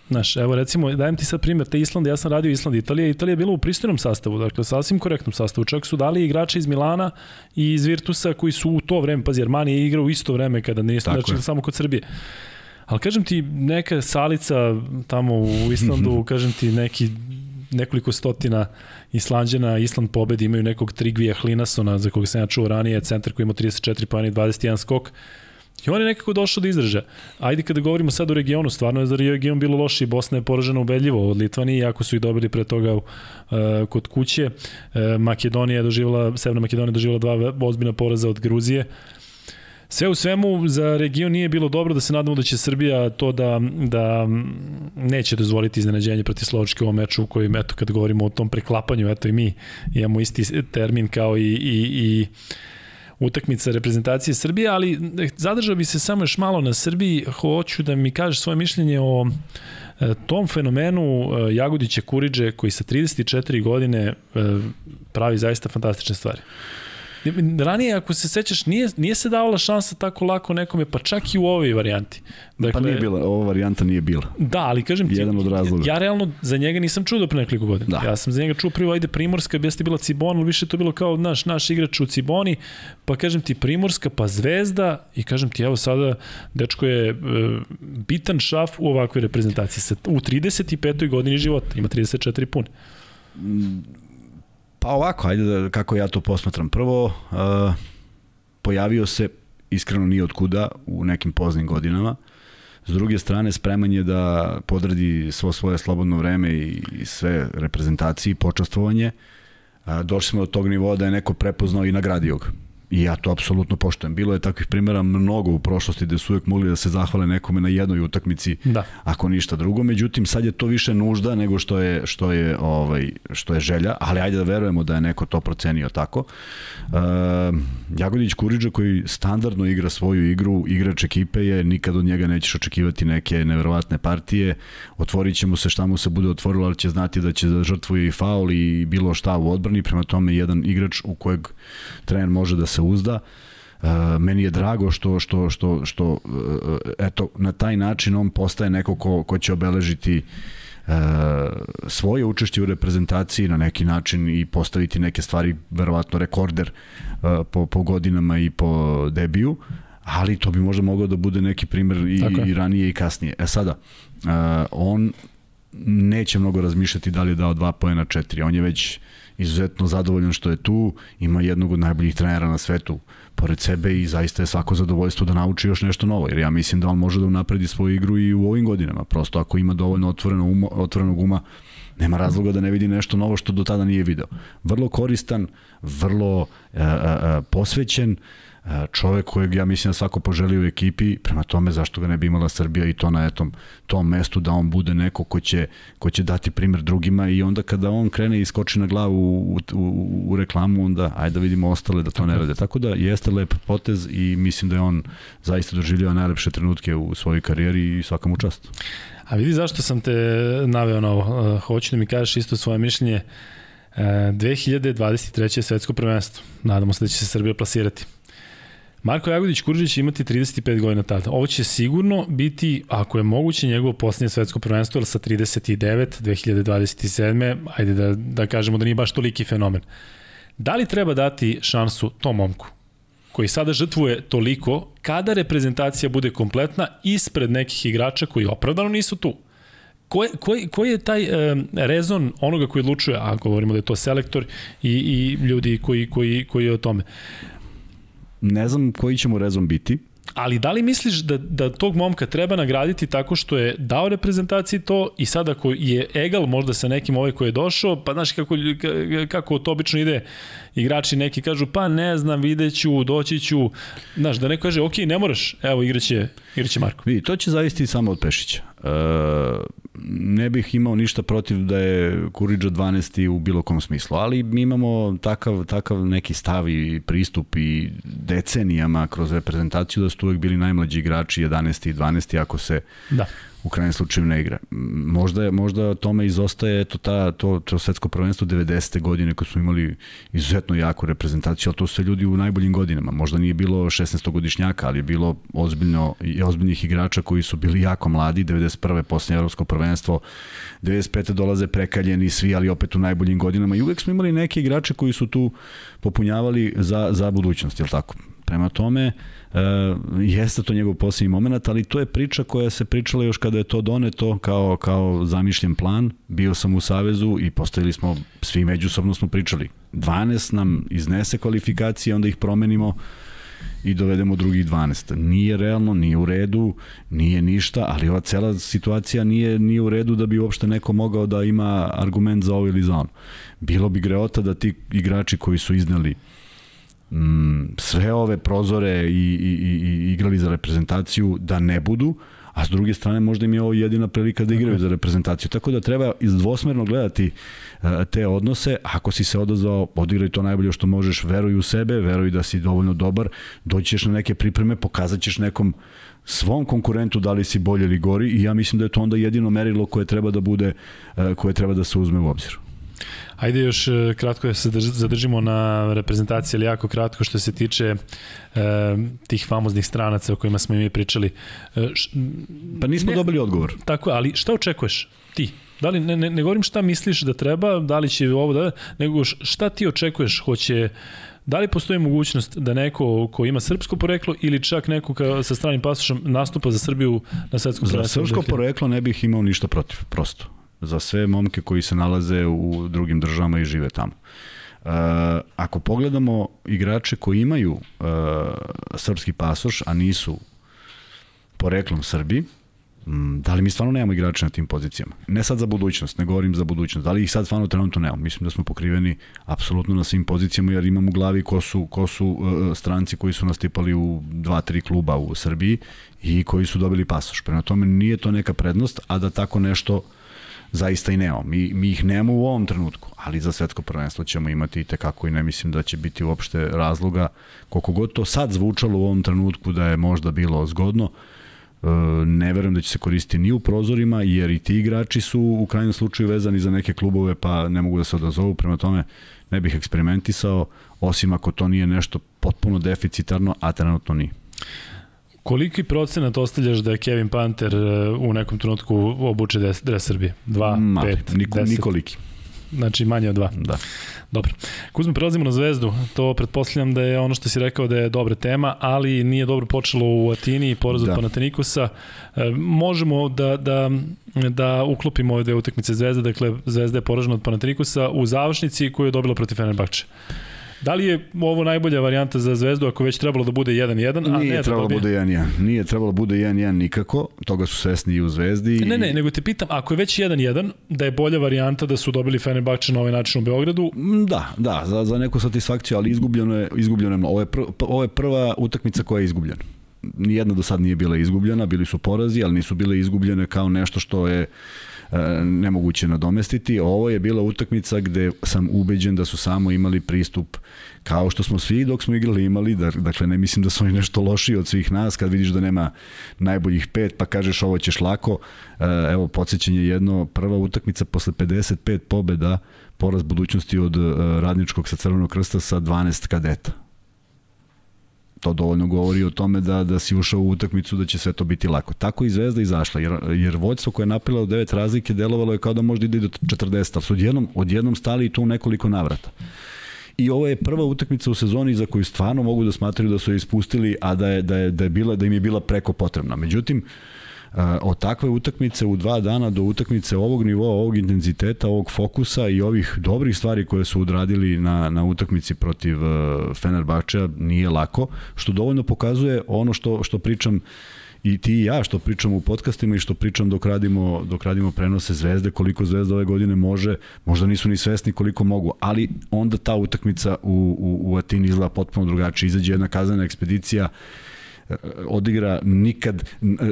Znaš, evo recimo, dajem ti sad primjer, te Islanda, ja sam radio Island, Italija, Italija je bila u pristojnom sastavu, dakle, sasvim korektnom sastavu, čak su dali igrače iz Milana i iz Virtusa koji su u to vreme, pazi, Armani je igrao u isto vreme kada nije znači, samo kod Srbije. Ali kažem ti, neka salica tamo u Islandu, kažem ti neki nekoliko stotina Islanđana, Island pobedi, imaju nekog Trigvija Hlinasona, za koga sam ja čuo ranije, centar koji ima 34 pojene i 21 skok. I on je nekako došao do izražaja. Ajde kada govorimo sad o regionu, stvarno je za region bilo loše i Bosna je poražena ubedljivo od Litvanije, iako su ih dobili pre toga uh, kod kuće. Uh, Makedonija je doživjela, Severna Makedonija je doživjela dva ozbiljna poraza od Gruzije. Uh, Sve u svemu za region nije bilo dobro da se nadamo da će Srbija to da, da neće dozvoliti iznenađenje proti Slovačke u ovom meču u kojim, eto, kad govorimo o tom preklapanju, eto i mi imamo isti termin kao i, i, i utakmica reprezentacije Srbije, ali zadržao bi se samo još malo na Srbiji, hoću da mi kažeš svoje mišljenje o e, tom fenomenu e, Jagodića Kuriđe koji sa 34 godine pravi zaista fantastične stvari. Ranije, ako se sećaš, nije, nije se davala šansa tako lako nekome, pa čak i u ovoj varijanti. Dakle, pa nije bila, ova varijanta nije bila. Da, ali kažem ti, Jedan od razloga. ja realno za njega nisam čuo do pre nekoliko godina. Da. Ja sam za njega čuo prvo, ajde Primorska, jeste bila Cibon, ali više to bilo kao naš, naš igrač u Ciboni, pa kažem ti Primorska, pa Zvezda i kažem ti, evo sada, dečko je e, bitan šaf u ovakvoj reprezentaciji. U 35. godini života, ima 34 pune. Pa ovako, ajde da, kako ja to posmatram. Prvo, uh, pojavio se, iskreno nije od kuda, u nekim poznim godinama. S druge strane, spreman je da podradi svo svoje slobodno vreme i, i sve reprezentacije i počastvovanje. Uh, došli smo do tog nivoa da je neko prepoznao i nagradio ga. I ja to apsolutno poštujem. Bilo je takvih primjera mnogo u prošlosti gde su uvek mogli da se zahvale nekome na jednoj utakmici, da. ako ništa drugo. Međutim, sad je to više nužda nego što je, što je, ovaj, što je želja, ali ajde da verujemo da je neko to procenio tako. Uh, Jagodić Kuriđa koji standardno igra svoju igru, igrač ekipe je, nikad od njega nećeš očekivati neke neverovatne partije, otvorit će mu se šta mu se bude otvorilo, ali će znati da će da žrtvuje i faul i bilo šta u odbrani, prema tome jedan igrač u kojeg trener može da se uzda. Uh, meni je drago što što što što uh, eto na taj način on postaje neko ko ko će obeležiti uh, svoje učešće u reprezentaciji na neki način i postaviti neke stvari verovatno rekorder uh, po po godinama i po debiju ali to bi možda mogao da bude neki primer i, i ranije i kasnije. E sada, uh, on neće mnogo razmišljati da li je dao 2 poena 4. On je već izuzetno zadovoljan što je tu, ima jednog od najboljih trenera na svetu pored sebe i zaista je svako zadovoljstvo da nauči još nešto novo, jer ja mislim da on može da unapredi svoju igru i u ovim godinama. Prosto ako ima dovoljno otvoreno uma, otvorenog uma, nema razloga da ne vidi nešto novo što do tada nije video. Vrlo koristan, vrlo uh, uh, posvećen, uh, čovek kojeg ja mislim da svako poželi u ekipi, prema tome zašto ga ne bi imala Srbija i to na etom, tom mestu da on bude neko ko će, ko će dati primer drugima i onda kada on krene i skoči na glavu u, u, u reklamu, onda ajde da vidimo ostale da to ne rade. Tako da jeste lep potez i mislim da je on zaista doživljava najlepše trenutke u svojoj karijeri i svaka mu čast. A vidi zašto sam te naveo na ovo. Hoću da mi kažeš isto svoje mišljenje. 2023. svetsko prvenstvo. Nadamo se da će se Srbija plasirati. Marko Jagodić Kuržić će imati 35 godina tada. Ovo će sigurno biti, ako je moguće, njegovo posljednje svetsko prvenstvo, sa 39, 2027. Ajde da, da kažemo da nije baš toliki fenomen. Da li treba dati šansu tom momku? koji sada žrtvuje toliko kada reprezentacija bude kompletna ispred nekih igrača koji opravdano nisu tu. Koji, koji, koji je taj e, rezon onoga koji odlučuje, a govorimo da je to selektor i, i ljudi koji, koji, koji je o tome. Ne znam koji će mu rezon biti. Ali da li misliš da, da tog momka treba nagraditi tako što je dao reprezentaciji to i sada ako je egal možda sa nekim ovaj koji je došao, pa znaš kako, kako to obično ide, igrači neki kažu pa ne znam, videću, doći ću, znaš, da neko kaže ok, ne moraš, evo igraće, igraće Marko. Vidi, to će zavisiti samo od Pešića. E, ne bih imao ništa protiv da je Kuriđa 12. u bilo kom smislu, ali mi imamo takav, takav neki stav i pristup i decenijama kroz reprezentaciju da su uvek bili najmlađi igrači 11. i 12. ako se da u krajnjem slučaju ne igra. Možda, možda tome izostaje eto ta, to, to svetsko prvenstvo 90. godine kad smo imali izuzetno jaku reprezentaciju, ali to su ljudi u najboljim godinama. Možda nije bilo 16-godišnjaka, ali je bilo ozbiljno, ozbiljnih igrača koji su bili jako mladi, 91. poslednje evropsko prvenstvo, 95. dolaze prekaljeni svi, ali opet u najboljim godinama i uvek smo imali neke igrače koji su tu popunjavali za, za budućnost, je li tako? Prema tome, e, jeste to njegov posljednji moment, ali to je priča koja se pričala još kada je to doneto kao, kao zamišljen plan. Bio sam u Savezu i postavili smo, svi međusobno smo pričali. 12 nam iznese kvalifikacije, onda ih promenimo i dovedemo drugih 12. Nije realno, nije u redu, nije ništa, ali ova cela situacija nije, nije u redu da bi uopšte neko mogao da ima argument za ovo ili za ono. Bilo bi greota da ti igrači koji su izneli mm, sve ove prozore i, i, i, i igrali za reprezentaciju da ne budu, a s druge strane možda im je ovo jedina prilika da igraju za reprezentaciju. Tako da treba izdvosmerno gledati uh, te odnose. Ako si se odazvao, odigraj to najbolje što možeš, veruj u sebe, veruj da si dovoljno dobar, doći ćeš na neke pripreme, pokazat ćeš nekom svom konkurentu da li si bolje ili gori i ja mislim da je to onda jedino merilo koje treba da bude, uh, koje treba da se uzme u obzir. Ajde još e, kratko da se zadržimo na reprezentaciji, ali jako kratko što se tiče e, tih famoznih stranaca o kojima smo i mi pričali. E, š, pa nismo ne, dobili odgovor. Tako, ali šta očekuješ ti? Da li, ne, ne, ne govorim šta misliš da treba, da li će ovo da, nego šta ti očekuješ, hoće Da li postoji mogućnost da neko ko ima srpsko poreklo ili čak neko ka, sa stranim pasošom nastupa za Srbiju na svetskom prvenstvu? Za srpsko poreklo ne bih imao ništa protiv, prosto za sve momke koji se nalaze u drugim državama i žive tamo. Uh, ako pogledamo igrače koji imaju uh, srpski pasoš, a nisu poreklom Srbi, da li mi stvarno nemamo igrača na tim pozicijama? Ne sad za budućnost, ne govorim za budućnost. Da li ih sad stvarno trenutno nemamo? Mislim da smo pokriveni apsolutno na svim pozicijama jer imam u glavi ko su, ko su uh, stranci koji su nastipali u dva, tri kluba u Srbiji i koji su dobili pasoš. Prema tome nije to neka prednost, a da tako nešto zaista i nemamo. Mi, mi ih nemamo u ovom trenutku, ali za svetsko prvenstvo ćemo imati i tekako i ne mislim da će biti uopšte razloga, koliko god to sad zvučalo u ovom trenutku da je možda bilo zgodno, E, ne verujem da će se koristiti ni u prozorima, jer i ti igrači su u krajnjem slučaju vezani za neke klubove, pa ne mogu da se odazovu, prema tome ne bih eksperimentisao, osim ako to nije nešto potpuno deficitarno, a trenutno nije. Koliki procenat ostavljaš da je Kevin Panter e, u nekom trenutku obuče dres Srbije? 2, 5, 10? Nikoliki. Znači manje od 2. Da. Dobro. Kuzme, prelazimo na Zvezdu. To pretpostavljam da je ono što si rekao da je dobra tema, ali nije dobro počelo u Atini i poraz od da. Panatenikosa. E, možemo da, da, da uklopimo ove dve utakmice Zvezde, dakle Zvezda je poražena od Panatenikosa u završnici koju je dobila protiv Fenerbahče. Da li je ovo najbolja varijanta za Zvezdu ako već trebalo da bude 1-1, a Nije ne trebalo da bude 1-1. Nije trebalo da bude 1-1 nikako. Toga su svesni i u Zvezdi. Ne, ne, nego te pitam, ako je već 1-1, da je bolja varijanta da su dobili Fenerbahče na ovaj način u Beogradu? Mm, da, da, za, za neku satisfakciju, ali izgubljeno je, izgubljeno je. Ovo je, pr, ovo je prva utakmica koja je izgubljena nijedna do sad nije bila izgubljena, bili su porazi, ali nisu bile izgubljene kao nešto što je nemoguće nadomestiti. Ovo je bila utakmica gde sam ubeđen da su samo imali pristup kao što smo svi dok smo igrali imali, da, dakle ne mislim da su oni nešto lošiji od svih nas, kad vidiš da nema najboljih pet, pa kažeš ovo ćeš lako, e, evo podsjećanje jedno, prva utakmica posle 55 pobeda, poraz budućnosti od e, radničkog sa Crvenog krsta sa 12 kadeta to dovoljno govori o tome da da si ušao u utakmicu da će sve to biti lako. Tako i Zvezda izašla, jer, jer vođstvo koje je od devet razlike delovalo je kao da možda ide do 40, ali su odjednom, odjednom stali i tu nekoliko navrata. I ovo je prva utakmica u sezoni za koju stvarno mogu da smatraju da su je ispustili, a da je, da je, da je, bila, da im je bila preko potrebna. Međutim, uh, od takve utakmice u dva dana do utakmice ovog nivoa, ovog intenziteta, ovog fokusa i ovih dobrih stvari koje su odradili na, na utakmici protiv uh, Fenerbahčea nije lako, što dovoljno pokazuje ono što, što pričam i ti i ja što pričam u podcastima i što pričam dok radimo, dok radimo prenose Zvezde, koliko Zvezda ove godine može, možda nisu ni svesni koliko mogu, ali onda ta utakmica u, u, u Atini izgleda potpuno drugačije. Izađe jedna kazana ekspedicija odigra nikad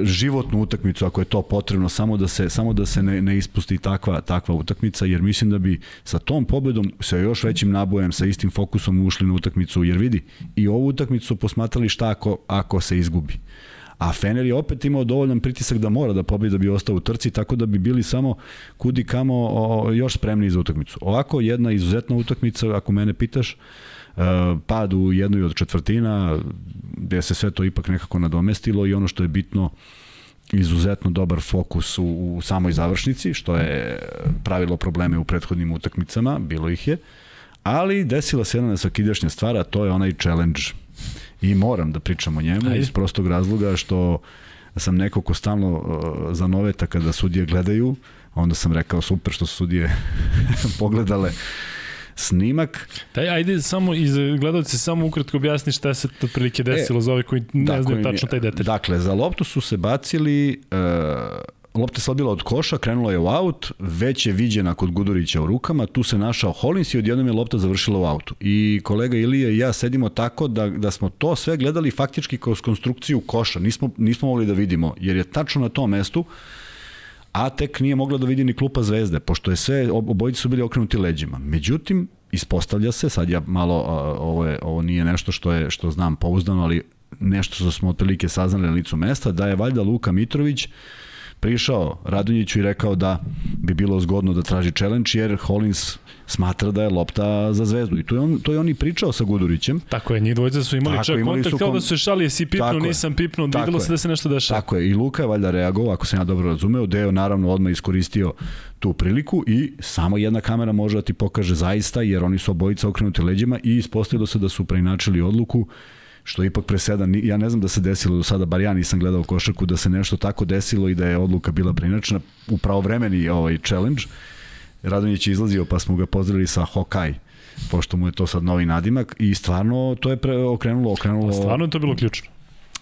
životnu utakmicu ako je to potrebno samo da se samo da se ne, ne ispusti takva takva utakmica jer mislim da bi sa tom pobedom sa još većim nabojem sa istim fokusom ušli na utakmicu jer vidi i ovu utakmicu posmatrali šta ako ako se izgubi a Fener je opet imao dovoljan pritisak da mora da pobedi da bi ostao u trci, tako da bi bili samo kudi kamo o, još spremni za utakmicu. Ovako jedna izuzetna utakmica, ako mene pitaš, pad u jednoj od četvrtina, gde se sve to ipak nekako nadomestilo i ono što je bitno, izuzetno dobar fokus u, u samoj završnici, što je pravilo probleme u prethodnim utakmicama, bilo ih je, ali desila se jedna nesvakidašnja stvar, a to je onaj challenge. I moram da pričam o njemu Ajde. iz prostog razloga što sam neko ko stalno uh, zanoveta kada sudije gledaju, onda sam rekao super što su sudije pogledale snimak. Daj, ajde samo iz gledalce samo ukratko objasni šta se to prilike desilo e, za ove koji ne znaju tačno taj detalj. Dakle, za loptu su se bacili uh, lopta se odbila od koša, krenula je u aut, već je viđena kod Gudurića u rukama, tu se našao Hollins i odjednom je lopta završila u autu. I kolega Ilija i ja sedimo tako da, da smo to sve gledali faktički kroz konstrukciju koša, nismo, nismo mogli da vidimo, jer je tačno na tom mestu uh, a tek nije mogla da vidi ni klupa Zvezde, pošto je sve, obojice su bili okrenuti leđima. Međutim, ispostavlja se, sad ja malo, ovo, je, ovo nije nešto što, je, što znam pouzdano, ali nešto što smo otprilike saznali na licu mesta, da je valjda Luka Mitrović prišao Radonjiću i rekao da bi bilo zgodno da traži challenge jer Hollins smatra da je lopta za zvezdu. I to je on, to je on i pričao sa Gudurićem. Tako je, njih dvojica su imali čak imali kontakt kao da su šali, si pipnu, nisam pipnu, videlo se da se nešto dešava. Tako je, i Luka je valjda reagovao, ako sam ja dobro razumeo, Deo naravno odmah iskoristio tu priliku i samo jedna kamera može da ti pokaže zaista, jer oni su obojica okrenuti leđima i ispostavilo se da su preinačili odluku što je ipak presedan. Ja ne znam da se desilo do sada, bar ja nisam gledao košarku, da se nešto tako desilo i da je odluka bila preinačena u pravovremeni ovaj challenge. Radonjić je izlazio pa smo ga pozdravili sa Hokaj pošto mu je to sad novi nadimak i stvarno to je pre, okrenulo, okrenulo... A stvarno je to bilo ključno.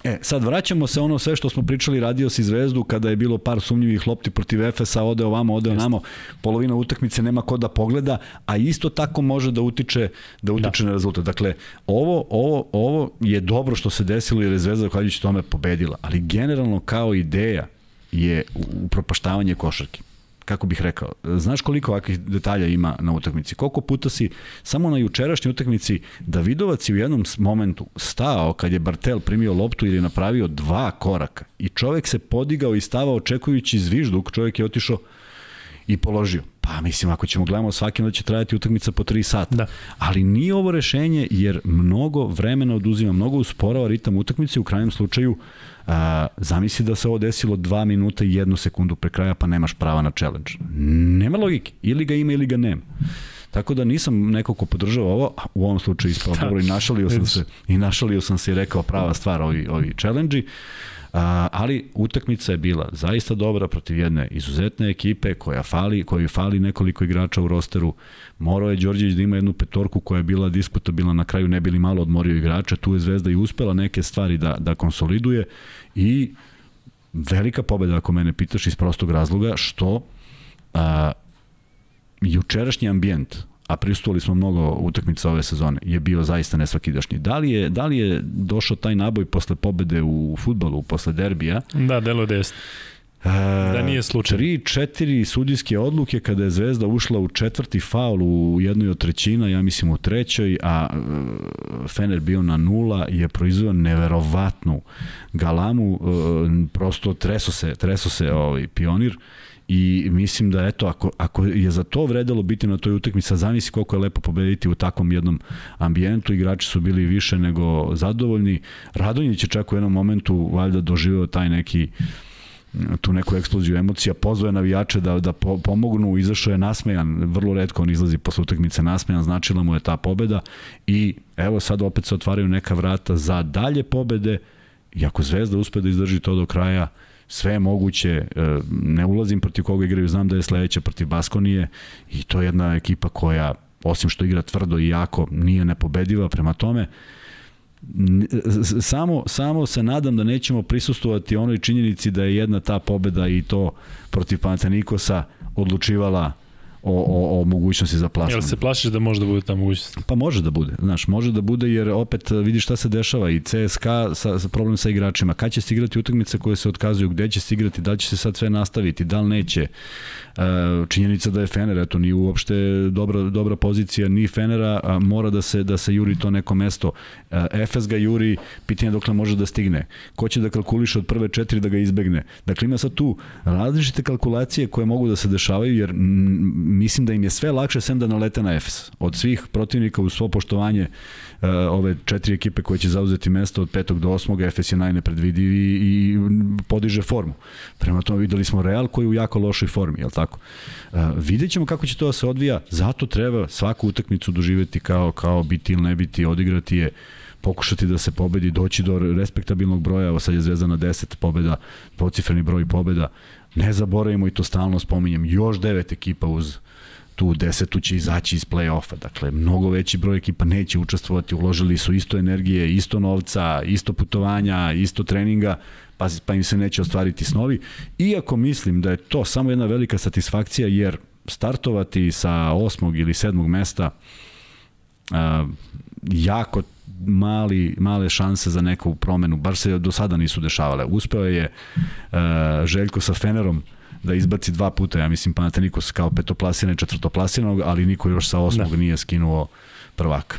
E, sad vraćamo se ono sve što smo pričali radio si Zvezdu kada je bilo par sumnjivih lopti protiv Efesa, ode ovamo, ode onamo, polovina utakmice nema ko da pogleda, a isto tako može da utiče da utiče da. na rezultat. Dakle, ovo, ovo, ovo je dobro što se desilo jer je Zvezda zahvaljujući tome pobedila, ali generalno kao ideja je upropaštavanje košarke kako bih rekao, znaš koliko ovakvih detalja ima na utakmici? Koliko puta si samo na jučerašnjoj utakmici Davidovac je u jednom momentu stao kad je Bartel primio loptu ili napravio dva koraka i čovek se podigao i stavao očekujući zvižduk, čovek je otišao i položio. Pa mislim, ako ćemo gledamo svaki da će trajati utakmica po 3 sata. Da. Ali nije ovo rešenje jer mnogo vremena oduzima, mnogo usporava ritam utakmice u krajnjem slučaju A, zamisli da se ovo desilo 2 minuta i 1 sekundu pre kraja pa nemaš prava na challenge. Nema logike. Ili ga ima ili ga nema. Tako da nisam neko ko podržava ovo, u ovom slučaju ispao da. dobro i našalio sam se i našalio sam se i rekao prava stvar ovi, ovi challenge-i. A, ali utakmica je bila zaista dobra protiv jedne izuzetne ekipe koja fali, koji fali nekoliko igrača u rosteru. Morao je Đorđević da ima jednu petorku koja je bila diskutabilna, na kraju ne bili malo odmorio igrača, tu je Zvezda i uspela neke stvari da, da konsoliduje i velika pobeda ako mene pitaš iz prostog razloga što a, jučerašnji ambijent a pristovali smo mnogo utakmica ove sezone, je bio zaista nesvakidašnji. Da li je, da li je došao taj naboj posle pobede u futbolu, posle derbija? Da, delo da jeste. Da nije slučaj. Tri, četiri sudijske odluke kada je Zvezda ušla u četvrti faul u jednoj od trećina, ja mislim u trećoj, a e, Fener bio na nula, je proizveo neverovatnu galamu, e, prosto treso se, treso se ovaj pionir i mislim da eto ako, ako je za to vredelo biti na toj utakmici, zamisli koliko je lepo pobediti u takvom jednom ambijentu, igrači su bili više nego zadovoljni. Radonjić je čak u jednom momentu valjda doživeo taj neki tu neku eksploziju emocija, pozvao je navijače da, da po, pomognu, izašao je nasmejan, vrlo redko on izlazi posle utakmice nasmejan, značila mu je ta pobeda i evo sad opet se otvaraju neka vrata za dalje pobede i ako Zvezda uspe da izdrži to do kraja, sve je moguće, e, ne ulazim protiv koga igraju, znam da je sledeća protiv Baskonije i to je jedna ekipa koja, osim što igra tvrdo i jako, nije nepobediva, prema tome, samo, samo se nadam da nećemo prisustovati onoj činjenici da je jedna ta pobeda i to protiv Panathinaikosa odlučivala o, o, o mogućnosti za plasman. Jel se plašiš da može da bude ta mogućnost? Pa može da bude, znaš, može da bude jer opet vidi šta se dešava i CSKA sa, sa problem sa igračima. Kad će se igrati utakmice koje se otkazuju, gde će se igrati, da li će se sad sve nastaviti, da li neće. E, činjenica da je Fener, eto, nije uopšte dobra, dobra pozicija ni Fenera, mora da se, da se juri to neko mesto. E, Efes ga juri, pitanje dokle može da stigne. Ko će da kalkuliše od prve četiri da ga izbegne. Dakle, ima sad tu različite kalkulacije koje mogu da se dešavaju, jer mislim da im je sve lakše sem da nalete na Efes. Od svih protivnika u svo poštovanje uh, ove četiri ekipe koje će zauzeti mesto od petog do osmog, Efes je najnepredvidivi i podiže formu. Prema tome videli smo Real koji je u jako lošoj formi, je li tako? Uh, vidjet ćemo kako će to da se odvija, zato treba svaku utakmicu doživeti kao, kao biti ili ne biti, odigrati je pokušati da se pobedi, doći do respektabilnog broja, evo sad je Zvezda na 10 pobeda, pocifreni broj pobeda, ne zaboravimo i to stalno spominjem, još devet ekipa uz tu desetu će izaći iz play-offa. Dakle, mnogo veći broj ekipa neće učestvovati, uložili su isto energije, isto novca, isto putovanja, isto treninga, pa, pa im se neće ostvariti snovi. Iako mislim da je to samo jedna velika satisfakcija, jer startovati sa osmog ili sedmog mesta a, jako mali, male šanse za neku promenu, bar se do sada nisu dešavale. Uspeo je uh, Željko sa Fenerom da izbaci dva puta, ja mislim Panathinaikos kao petoplasiran i četvrtoplasiran, ali niko još sa osmog da. nije skinuo prvaka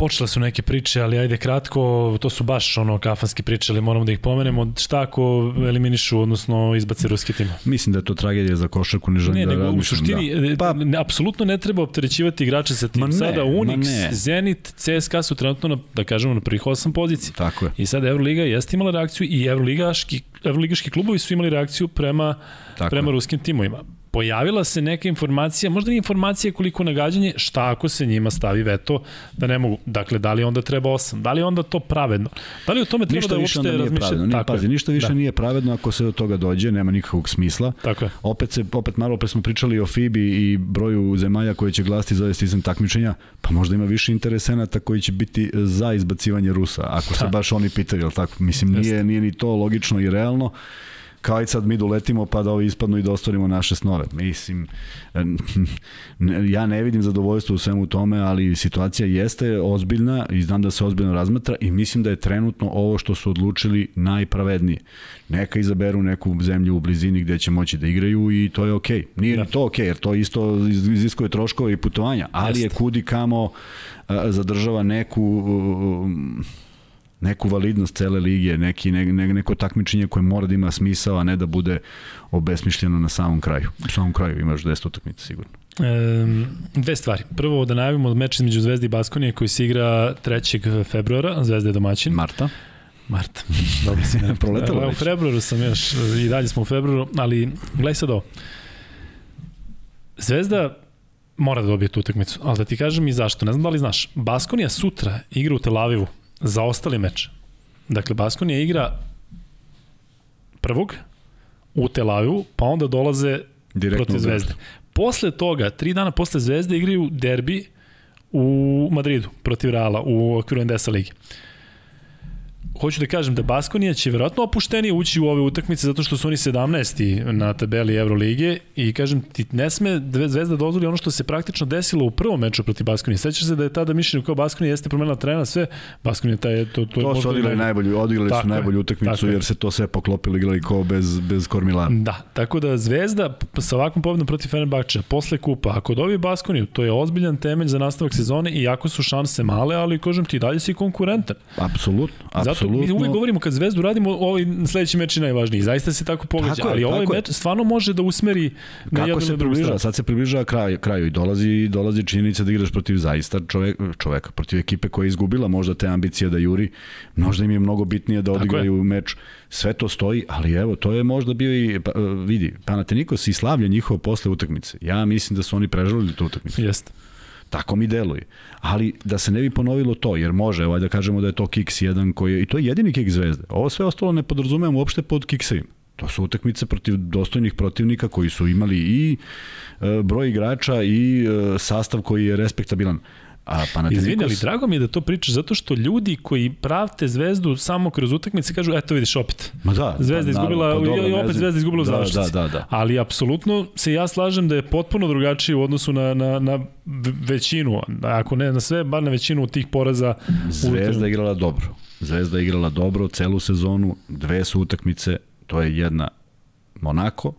počele su neke priče, ali ajde kratko, to su baš ono kafanske priče, ali moramo da ih pomenemo. Šta ako eliminišu, odnosno izbace ruski tim? Mislim da je to tragedija za košarku, ne želim ne, da nego, u suštini, da. Pa, ne, apsolutno ne treba opterećivati igrače sa tim. Ne, Sada Unix, Zenit, CSKA su trenutno, na, da kažemo, na prvih osam pozicija. Tako je. I sad Euroliga jeste imala reakciju i Evroligaški, Evroligaški klubovi su imali reakciju prema, Tako prema je. ruskim timovima pojavila se neka informacija, možda nije informacija koliko nagađanje, šta ako se njima stavi veto da ne mogu. Dakle, da li onda treba 8? Da li onda to pravedno? Da li o tome treba ništa da uopšte razmišljati? Nije, pazi, ništa više da. nije pravedno ako se do toga dođe, nema nikakvog smisla. Tako je. Opet, se, opet malo pre smo pričali o FIBI i broju zemalja koje će glasiti za ovaj sistem takmičenja, pa možda ima više interesenata koji će biti za izbacivanje Rusa, ako se da. baš oni pitaju, jel tako? Mislim, nije, nije ni to logično i realno kao i sad mi doletimo pa da ovi ispadnu i da ostvarimo naše snove. Mislim, ja ne vidim zadovoljstvo u svemu tome, ali situacija jeste ozbiljna i znam da se ozbiljno razmatra i mislim da je trenutno ovo što su odlučili najpravednije. Neka izaberu neku zemlju u blizini gde će moći da igraju i to je okej. Okay. Nije da. to okej, okay, jer to isto iziskuje troškove i putovanja, ali Jeste. je kudi kamo zadržava neku neku validnost cele lige, neki, ne, ne, neko takmičenje koje mora da ima smisao, a ne da bude obesmišljeno na samom kraju. U samom kraju imaš 10 utakmica sigurno. E, dve stvari. Prvo da najavimo meč između Zvezde i Baskonije koji se igra 3. februara, Zvezda je domaćin. Marta. Marta. Dobro si ne proletalo. U februaru sam još, i dalje smo u februaru, ali gledaj sad ovo. Zvezda mora da dobije tu utakmicu, ali da ti kažem i zašto. Ne znam da li znaš, Baskonija sutra igra u Tel Avivu za ostali meč. Dakle, Baskonija igra prvog u Tel Avivu, pa onda dolaze Direktno protiv Zvezde. Posle toga, tri dana posle Zvezde igraju derbi u Madridu protiv Reala u okviru NDS-a ligi hoću da kažem da Baskonija će verovatno opuštenije ući u ove utakmice zato što su oni 17. na tabeli Evrolige i kažem ti ne sme Zvezda dozvoli ono što se praktično desilo u prvom meču protiv Baskonije. Sećaš se da je tada mišljenje kao Baskonija jeste promenila trena sve, Baskonija taj to to, to su odigrali najbolju, odigrali su najbolju utakmicu jer se to sve poklopilo igrali kao bez bez kormilana. Da, tako da Zvezda sa ovakvom pobedom protiv Fenerbahča posle kupa, ako dobije Baskoniju, to je ozbiljan temelj za nastavak sezone i jako su šanse male, ali kažem ti dalje si konkurentan. Apsolutno, apsolutno apsolutno. Mi uvijek govorimo kad Zvezdu radimo, ovaj sledeći meč je najvažniji. Zaista se tako pogađa, tako ali ovaj meč stvarno može da usmeri na jednu se približava? Sad se približava kraj, kraju i dolazi, dolazi činjenica da igraš protiv zaista čovek, čoveka, protiv ekipe koja je izgubila možda te ambicije da juri, možda im je mnogo bitnije da odigraju meč. Sve to stoji, ali evo, to je možda bio i, pa, vidi, Panatenikos i slavlja njihovo posle utakmice. Ja mislim da su oni prežalili tu utakmicu. Jeste. Tako mi deluje. Ali da se ne bi ponovilo to, jer može, ovaj da kažemo da je to kiks jedan koji je, i to je jedini kiks zvezde. Ovo sve ostalo ne podrazumemo uopšte pod kiksevima. To su utakmice protiv dostojnih protivnika koji su imali i e, broj igrača i e, sastav koji je respektabilan. A Panathinaikos... Izvini, ali drago mi je da to pričaš zato što ljudi koji pravte Zvezdu samo kroz utakmice kažu eto vidiš opet. Ma da. Zvezda pa, izgubila pa, dobro, i opet Zvezda izgubila u da, završnici. Da, da, da. Ali apsolutno se ja slažem da je potpuno drugačije u odnosu na, na, na većinu, ako ne na sve, bar na većinu tih poraza. Zvezda je igrala dobro. Zvezda je igrala dobro celu sezonu, dve su utakmice, to je jedna Monako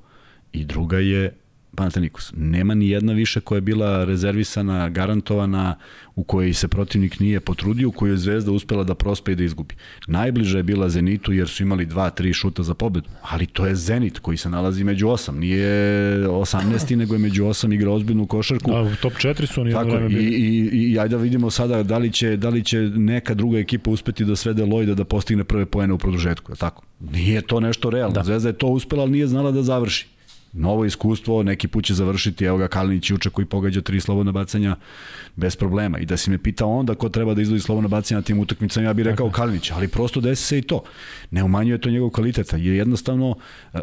i druga je Panathinaikos. Nema ni jedna više koja je bila rezervisana, garantovana, u kojoj se protivnik nije potrudio, u kojoj je Zvezda uspela da prospe i da izgubi. Najbliže je bila Zenitu jer su imali dva, tri šuta za pobedu, ali to je Zenit koji se nalazi među osam. Nije 18. nego je među osam igra ozbiljnu košarku. Da, u top 4 su oni Tako, i, i, i, i ajde da vidimo sada da li, će, da li će neka druga ekipa uspeti da svede Lojda da postigne prve poene u produžetku. Tako? Nije to nešto realno. Da. Zvezda je to uspela, ali nije znala da završi novo iskustvo, neki put će završiti, evo ga Kalinić juče koji pogađa tri slobodna bacanja bez problema. I da si me pitao onda ko treba da izvodi slobodna bacanja na tim utakmicama, ja bih rekao okay. Kalinić, ali prosto desi se i to. Ne umanjuje to njegov kvaliteta, jer jednostavno uh,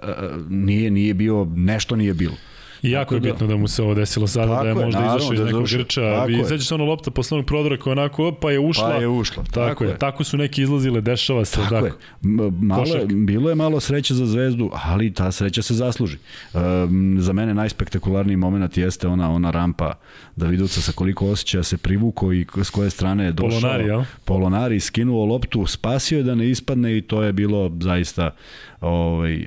nije, nije bio, nešto nije bilo. I jako je bitno da mu se ovo desilo sada, tako da je možda naravno, izašao iz da nekog da grča. I sećaš se ono lopta posle onog prodora koja onako, pa je ušla. Pa je ušla. Tako, tako je. Tako su neki izlazile, dešava se. Tako, tako. je. Malo, bilo je malo sreće za zvezdu, ali ta sreća se zasluži. Um, za mene najspektakularniji moment jeste ona ona rampa Davidovca sa koliko osjećaja se privuko i s koje strane je došao. Polonari, ja? Polonari, skinuo loptu, spasio je da ne ispadne i to je bilo zaista ovaj, e,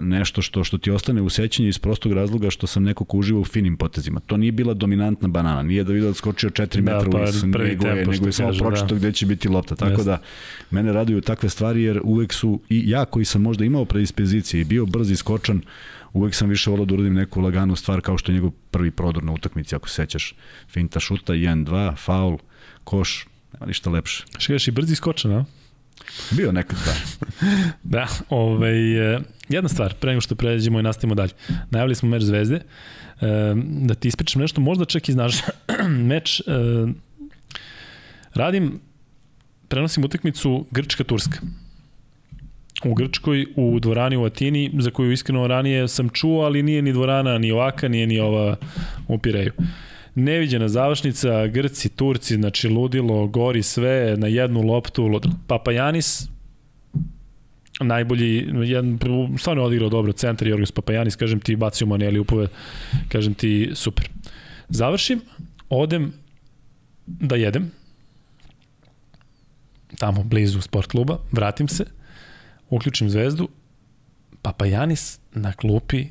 nešto što što ti ostane u sećanju iz prostog razloga što sam neko ko uživa u finim potezima. To nije bila dominantna banana, nije da vidio skočio 4 da, metra pa, uvis, nego je, nego je samo pročito da. gde će biti lopta. Tako da, mene raduju takve stvari jer uvek su, i ja koji sam možda imao predispozicije i bio brz i skočan, uvek sam više volao da uradim neku laganu stvar kao što je njegov prvi prodor na utakmici, ako se sećaš, finta šuta, 1-2, faul, koš, nema ništa lepše. Što i brzi skočan, a? Bio nekad, da. da, ovaj, jedna stvar, pre nego što pređemo i nastavimo dalje. Najavili smo meč Zvezde, e, da ti ispričam nešto, možda čak i znaš, meč, e, radim, prenosim utakmicu Grčka-Turska. U Grčkoj, u dvorani u Atini, za koju iskreno ranije sam čuo, ali nije ni dvorana ni ovaka, nije ni ova u Pireju neviđena završnica, Grci, Turci, znači ludilo, gori sve na jednu loptu, ludilo. Papajanis, najbolji, jedan, stvarno odigrao dobro, centar Jorgos Papajanis, kažem ti, bacio Maneli upove, kažem ti, super. Završim, odem da jedem, tamo blizu sport kluba, vratim se, uključim zvezdu, Papajanis na klupi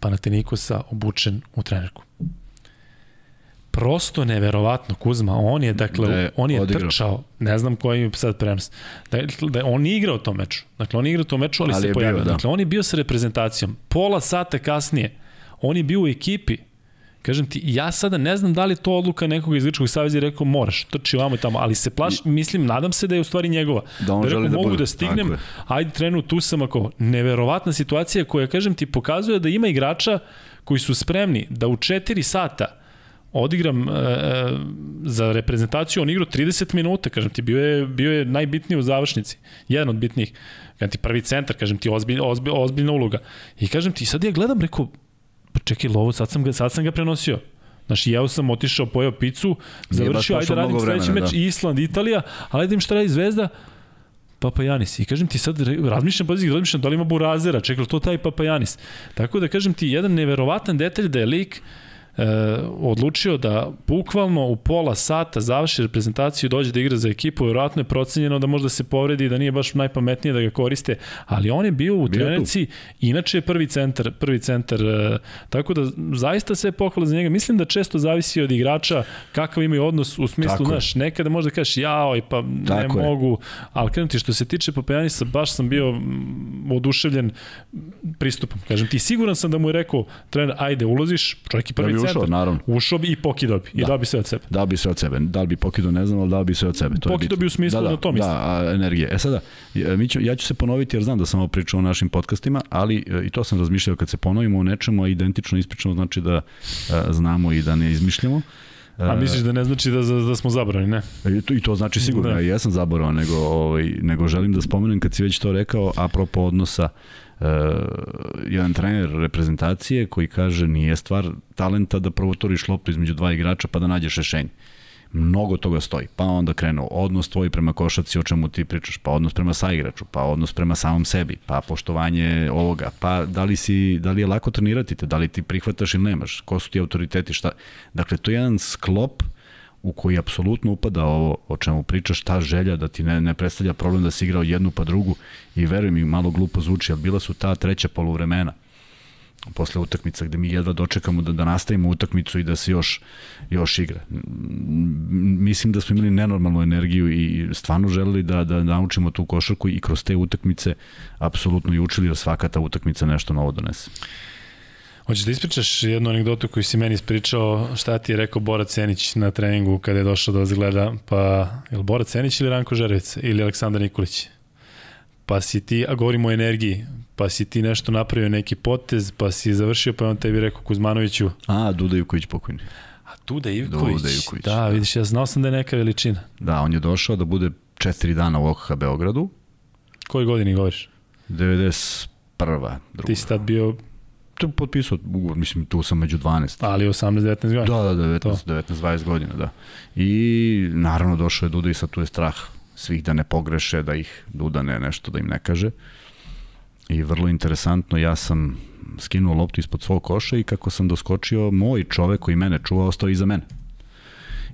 Panatenikosa obučen u trenerku prosto neverovatno Kuzma, on je dakle, da je on je odigrao. trčao, ne znam koji je sad prenos, da, da on nije igrao to meču, dakle on je igrao to meču, ali, ali se pojavio, da. dakle on je bio sa reprezentacijom, pola sata kasnije, on je bio u ekipi, Kažem ti, ja sada ne znam da li to odluka nekog iz Grčkog saveza i rekao moraš, trči vamo i tamo, ali se plaš, mislim, nadam se da je u stvari njegova. Da on da želi da mogu bude. da stignem, ajde trenu tu sam ako, neverovatna situacija koja, kažem ti, pokazuje da ima igrača koji su spremni da u 4 sata odigram e, e, za reprezentaciju, on igrao 30 minuta, kažem ti, bio je, bio je najbitniji u završnici, jedan od bitnijih. Kažem ti, prvi centar, kažem ti, ozbilj, ozbilj, ozbiljna uloga. I kažem ti, sad ja gledam, rekao, pa čekaj, lovo, sad sam ga, sad sam ga prenosio. Znači, jeo sam, otišao, pojao picu, završio, ajde radim sledeći meč, da. Island, Italija, ali ajde im šta radi Zvezda, Papa Janis. I kažem ti sad, razmišljam, pazi, razmišljam da li ima Burazera, čekaj, to taj Papa Janis. Tako da kažem ti, jedan neverovatan detalj da je lik uh, e, odlučio da bukvalno u pola sata završi reprezentaciju, dođe da igra za ekipu, vjerojatno je procenjeno da možda se povredi, da nije baš najpametnije da ga koriste, ali on je bio u trenerici, inače je prvi centar, prvi centar, e, tako da zaista se pohvala za njega. Mislim da često zavisi od igrača kakav imaju odnos u smislu, znaš, nekada možda kažeš jao, pa ne tako mogu, je. ali krenuti što se tiče Papajanisa, baš sam bio oduševljen pristupom. Kažem ti, siguran sam da mu je rekao trener, ajde, ulaziš, čovjek i prvi da ušao, naravno. Ušao bi i pokido bi. I da. dao bi sve od sebe. Dao bi sve od sebe. Da li bi pokido, ne znam, ali dao bi sve od sebe. To pokido bi u smislu da, da, na to mislim. Da, a, energije. E sada, mi ću, ja ću se ponoviti jer znam da sam ovo pričao u našim podcastima, ali e, i to sam razmišljao kad se ponovimo u nečemu, a identično ispričamo znači da a, e, znamo i da ne izmišljamo. A misliš da ne znači da, da smo zaboravni, ne? I to, i to znači sigurno, da. ja jesam zaboravao, nego, ovaj, nego želim da spomenem kad si već to rekao, apropo odnosa uh, jedan trener reprezentacije koji kaže nije stvar talenta da provotoriš loptu između dva igrača pa da nađeš rešenje. Mnogo toga stoji. Pa onda krenuo odnos tvoj prema košaci o čemu ti pričaš, pa odnos prema saigraču, pa odnos prema samom sebi, pa poštovanje ovoga, pa da li, si, da li je lako trenirati te, da li ti prihvataš ili nemaš, ko su ti autoriteti, šta. Dakle, to je jedan sklop uh, u koji apsolutno upada ovo o čemu pričaš, ta želja da ti ne, ne predstavlja problem da si igrao jednu pa drugu i verujem mi malo glupo zvuči, ali bila su ta treća poluvremena posle utakmica gde mi jedva dočekamo da, da nastavimo utakmicu i da se još, još igra. Mislim da smo imali nenormalnu energiju i stvarno želeli da, da naučimo tu košarku i kroz te utakmice apsolutno i učili da svaka ta utakmica nešto novo donese. Hoćeš da ispričaš jednu anegdotu koju si meni ispričao, šta ti je rekao Bora Cenić na treningu kada je došao da vas gleda, pa je li Bora Cenić ili Ranko Žervec ili Aleksandar Nikolić? Pa si ti, a govorimo o energiji, pa si ti nešto napravio neki potez, pa si završio, pa on tebi rekao Kuzmanoviću. A, Duda Ivković pokojni. A Duda Ivković. Duda Ivković. Da, da, vidiš, ja znao sam da je neka veličina. Da, on je došao da bude četiri dana u OKH Beogradu. Koje godini govoriš? 91. Druga. Ti si tad bio to potpisao ugovor, mislim, tu sam među 12. Ali 18-19 godina. Da, da, 19, 19-20 godina, da. I naravno došao je Duda i sad tu je strah svih da ne pogreše, da ih Duda ne nešto da im ne kaže. I vrlo interesantno, ja sam skinuo loptu ispod svog koša i kako sam doskočio, moj čovek koji mene čuva ostao iza mene.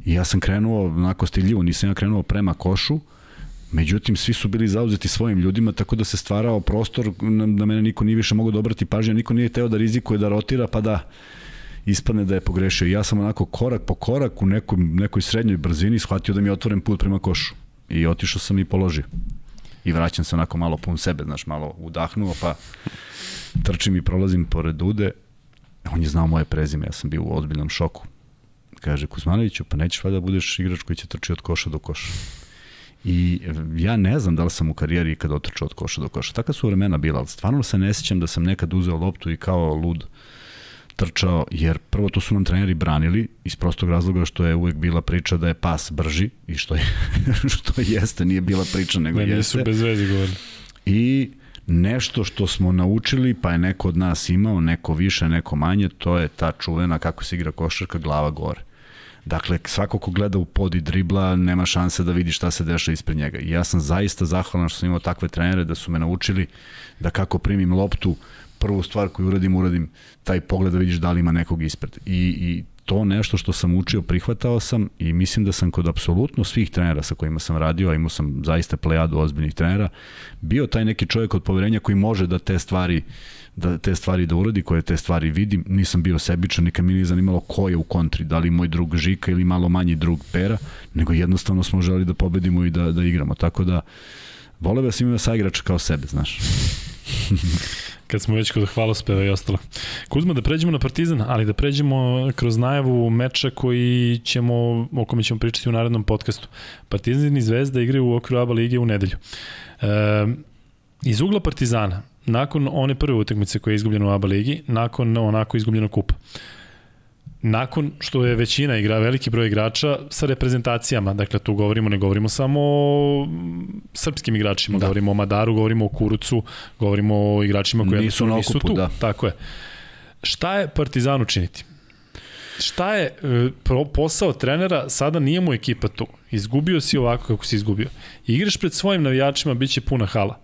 I ja sam krenuo onako stiljivo, nisam ja krenuo prema košu, Međutim, svi su bili zauzeti svojim ljudima, tako da se stvarao prostor da mene niko nije više mogao dobrati pažnje, niko nije teo da rizikuje, da rotira, pa da ispadne da je pogrešio. Ja sam onako korak po korak u nekoj, nekoj srednjoj brzini shvatio da mi je otvoren put prema košu. I otišao sam i položio. I vraćam se onako malo pun sebe, znaš, malo udahnuo, pa trčim i prolazim pored Dude. On je znao moje prezime, ja sam bio u ozbiljnom šoku. Kaže, Kuzmanoviću, pa nećeš valjda da budeš igrač koji će trči od koša do koša. I ja ne znam da li sam u karijeri ikad otrčao od koša do koša. Taka su vremena bila, ali stvarno se ne sjećam da sam nekad uzeo loptu i kao lud trčao, jer prvo to su nam treneri branili iz prostog razloga što je uvek bila priča da je pas brži i što je što jeste, nije bila priča nego ne, jeste. Nisu bez veze govorili. I nešto što smo naučili, pa je neko od nas imao, neko više, neko manje, to je ta čuvena kako se igra košarka glava gore. Dakle, svako ko gleda u pod i dribla nema šanse da vidi šta se deša ispred njega. I ja sam zaista zahvalan što sam imao takve trenere da su me naučili da kako primim loptu, prvu stvar koju uradim, uradim taj pogled da vidiš da li ima nekog ispred. I, i to nešto što sam učio, prihvatao sam i mislim da sam kod apsolutno svih trenera sa kojima sam radio, a imao sam zaista plejadu ozbiljnih trenera, bio taj neki čovjek od poverenja koji može da te stvari da te stvari da uradi, koje te stvari vidim, nisam bio sebičan, nikad mi nije zanimalo ko je u kontri, da li moj drug Žika ili malo manji drug Pera, nego jednostavno smo želi da pobedimo i da, da igramo, tako da vole da sam imao sa igrača kao sebe, znaš. kad smo već kod hvalospeva i ostalo. Kuzma, da pređemo na Partizan, ali da pređemo kroz najavu meča koji ćemo, o kome ćemo pričati u narednom podcastu. Partizan i Zvezda igraju u okviru ABA lige u nedelju. E, iz ugla Partizana, nakon one prve utakmice koja je izgubljena u ABA ligi, nakon onako izgubljenog kupa, nakon što je većina igra, veliki broj igrača sa reprezentacijama, dakle tu govorimo, ne govorimo samo o srpskim igračima, da. govorimo o Madaru, govorimo o Kurucu, govorimo o igračima koji nisu, na okupu, tu. Da. Tako je. Šta je Partizan učiniti? Šta je e, posao trenera, sada nije mu ekipa tu. Izgubio si ovako kako si izgubio. Igraš pred svojim navijačima, bit će puna hala.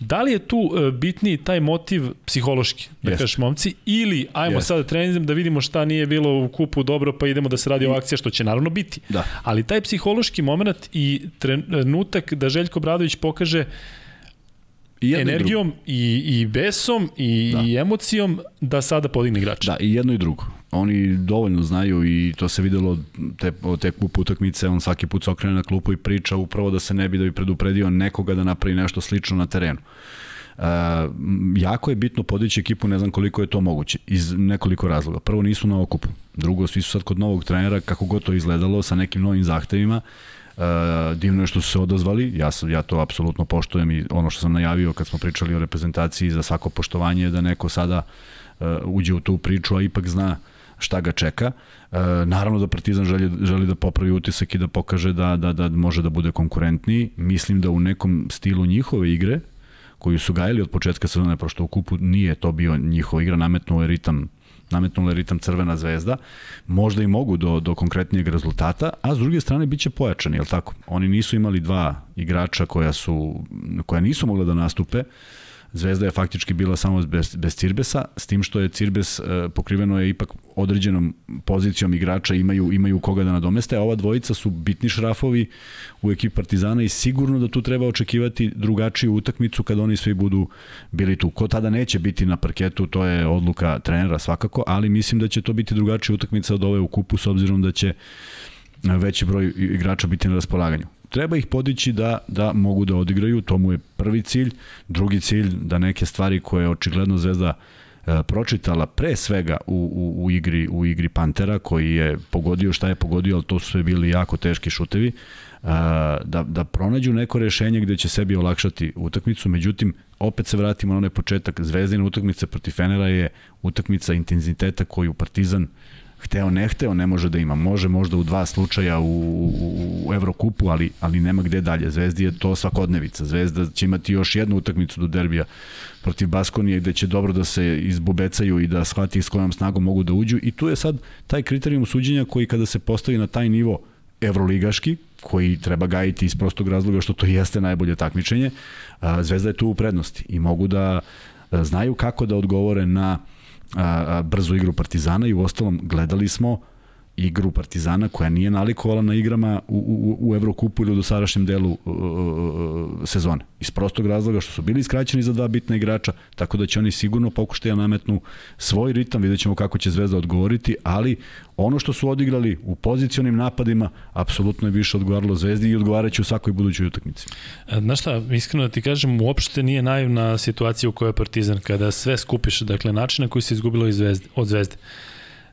Da li je tu uh, bitniji taj motiv psihološki, da Jest. kažeš momci, ili ajmo Jest. sada trenizam da vidimo šta nije bilo u kupu dobro pa idemo da se radi o akcija što će naravno biti. Da. Ali taj psihološki moment i trenutak da Željko Bradović pokaže I energijom i, i besom i, da. i emocijom da sada podigne igrača. Da, i jedno i drugo. Oni dovoljno znaju i to se videlo te, te kup utakmice, on svaki put se okrene na klupu i priča upravo da se ne bi da bi predupredio nekoga da napravi nešto slično na terenu. Uh, jako je bitno podići ekipu, ne znam koliko je to moguće, iz nekoliko razloga. Prvo, nisu na okupu. Drugo, svi su sad kod novog trenera, kako god to izgledalo, sa nekim novim zahtevima. Uh, divno je što su se odazvali, ja, sam, ja to apsolutno poštujem i ono što sam najavio kad smo pričali o reprezentaciji za svako poštovanje je da neko sada uh, uđe u tu priču, a ipak zna šta ga čeka. Uh, naravno da Partizan želi, želi da popravi utisak i da pokaže da, da, da može da bude konkurentniji. Mislim da u nekom stilu njihove igre, koju su gajali od početka sezone, pošto u kupu nije to bio njihova igra, nametnuo je ritam nametnula ritam Crvena zvezda, možda i mogu do, do konkretnijeg rezultata, a s druge strane biće pojačani, jel tako? Oni nisu imali dva igrača koja su koja nisu mogla da nastupe, Zvezda je faktički bila samo bez, bez Cirbesa, s tim što je Cirbes e, pokriveno je ipak određenom pozicijom igrača, imaju, imaju koga da nadomeste, a ova dvojica su bitni šrafovi u ekipi Partizana i sigurno da tu treba očekivati drugačiju utakmicu kad oni svi budu bili tu. Ko tada neće biti na parketu, to je odluka trenera svakako, ali mislim da će to biti drugačija utakmica od ove u kupu s obzirom da će veći broj igrača biti na raspolaganju treba ih podići da, da mogu da odigraju, to mu je prvi cilj. Drugi cilj, da neke stvari koje je očigledno Zvezda e, pročitala pre svega u, u, u, igri, u igri Pantera, koji je pogodio šta je pogodio, ali to su sve bili jako teški šutevi, e, da, da pronađu neko rešenje gde će sebi olakšati utakmicu, međutim, opet se vratimo na onaj početak, Zvezdina utakmica protiv Fenera je utakmica intenziteta koju Partizan hteo ne hteo ne može da ima. Može možda u dva slučaja u, u, u Evrokupu, ali, ali nema gde dalje. Zvezdi je to svakodnevica. Zvezda će imati još jednu utakmicu do derbija protiv Baskonije gde će dobro da se izbubecaju i da shvati s kojom snagom mogu da uđu i tu je sad taj kriterijum suđenja koji kada se postavi na taj nivo evroligaški, koji treba gajiti iz prostog razloga što to jeste najbolje takmičenje, Zvezda je tu u prednosti i mogu da znaju kako da odgovore na a, a, brzu igru Partizana i u ostalom gledali smo igru Partizana koja nije nalikovala na igrama u, u, u Evrokupu ili u dosadašnjem delu uh, uh, sezone. Iz prostog razloga što su bili iskraćeni za dva bitna igrača, tako da će oni sigurno pokušati da nametnu svoj ritam, vidjet ćemo kako će Zvezda odgovoriti, ali ono što su odigrali u pozicionim napadima, apsolutno je više odgovaralo Zvezdi i odgovaraće u svakoj budućoj utakmici. E, znaš šta, iskreno da ti kažem, uopšte nije naivna situacija u kojoj je Partizan, kada sve skupiš, dakle način na koji se izgubilo iz zvezde, od Zvezde.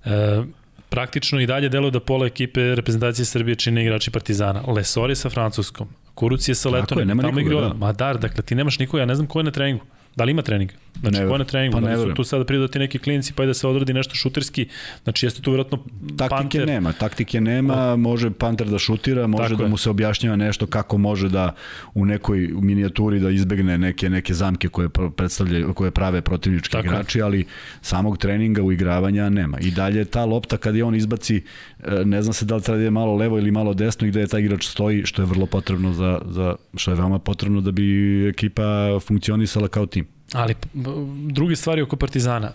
E, praktično i dalje deluje da pola ekipe reprezentacije Srbije čine igrači Partizana. Lesori sa Francuskom, Kuruc je sa Letonom, tamo nikoga, igra, da. Madar, dakle ti nemaš nikoga, ja ne znam ko je na treningu. Da li ima trening? Znači, Ne ko je na treningu? Pa da su tu sada pridati neki klinci pa i da se odradi nešto šuterski? Znači, jeste tu vjerojatno Taktike Panter. nema, taktike nema, može Panter da šutira, može Tako da je. mu se objašnjava nešto kako može da u nekoj minijaturi da izbegne neke neke zamke koje predstavljaju koje prave protivnički Tako je. igrači, ali samog treninga uigravanja nema. I dalje ta lopta kad je on izbaci e, ne zna se da li treba da je malo levo ili malo desno i gde je taj igrač stoji, što je vrlo potrebno za, za što je veoma potrebno da bi ekipa funkcionisala kao tim. Ali druge stvari oko Partizana.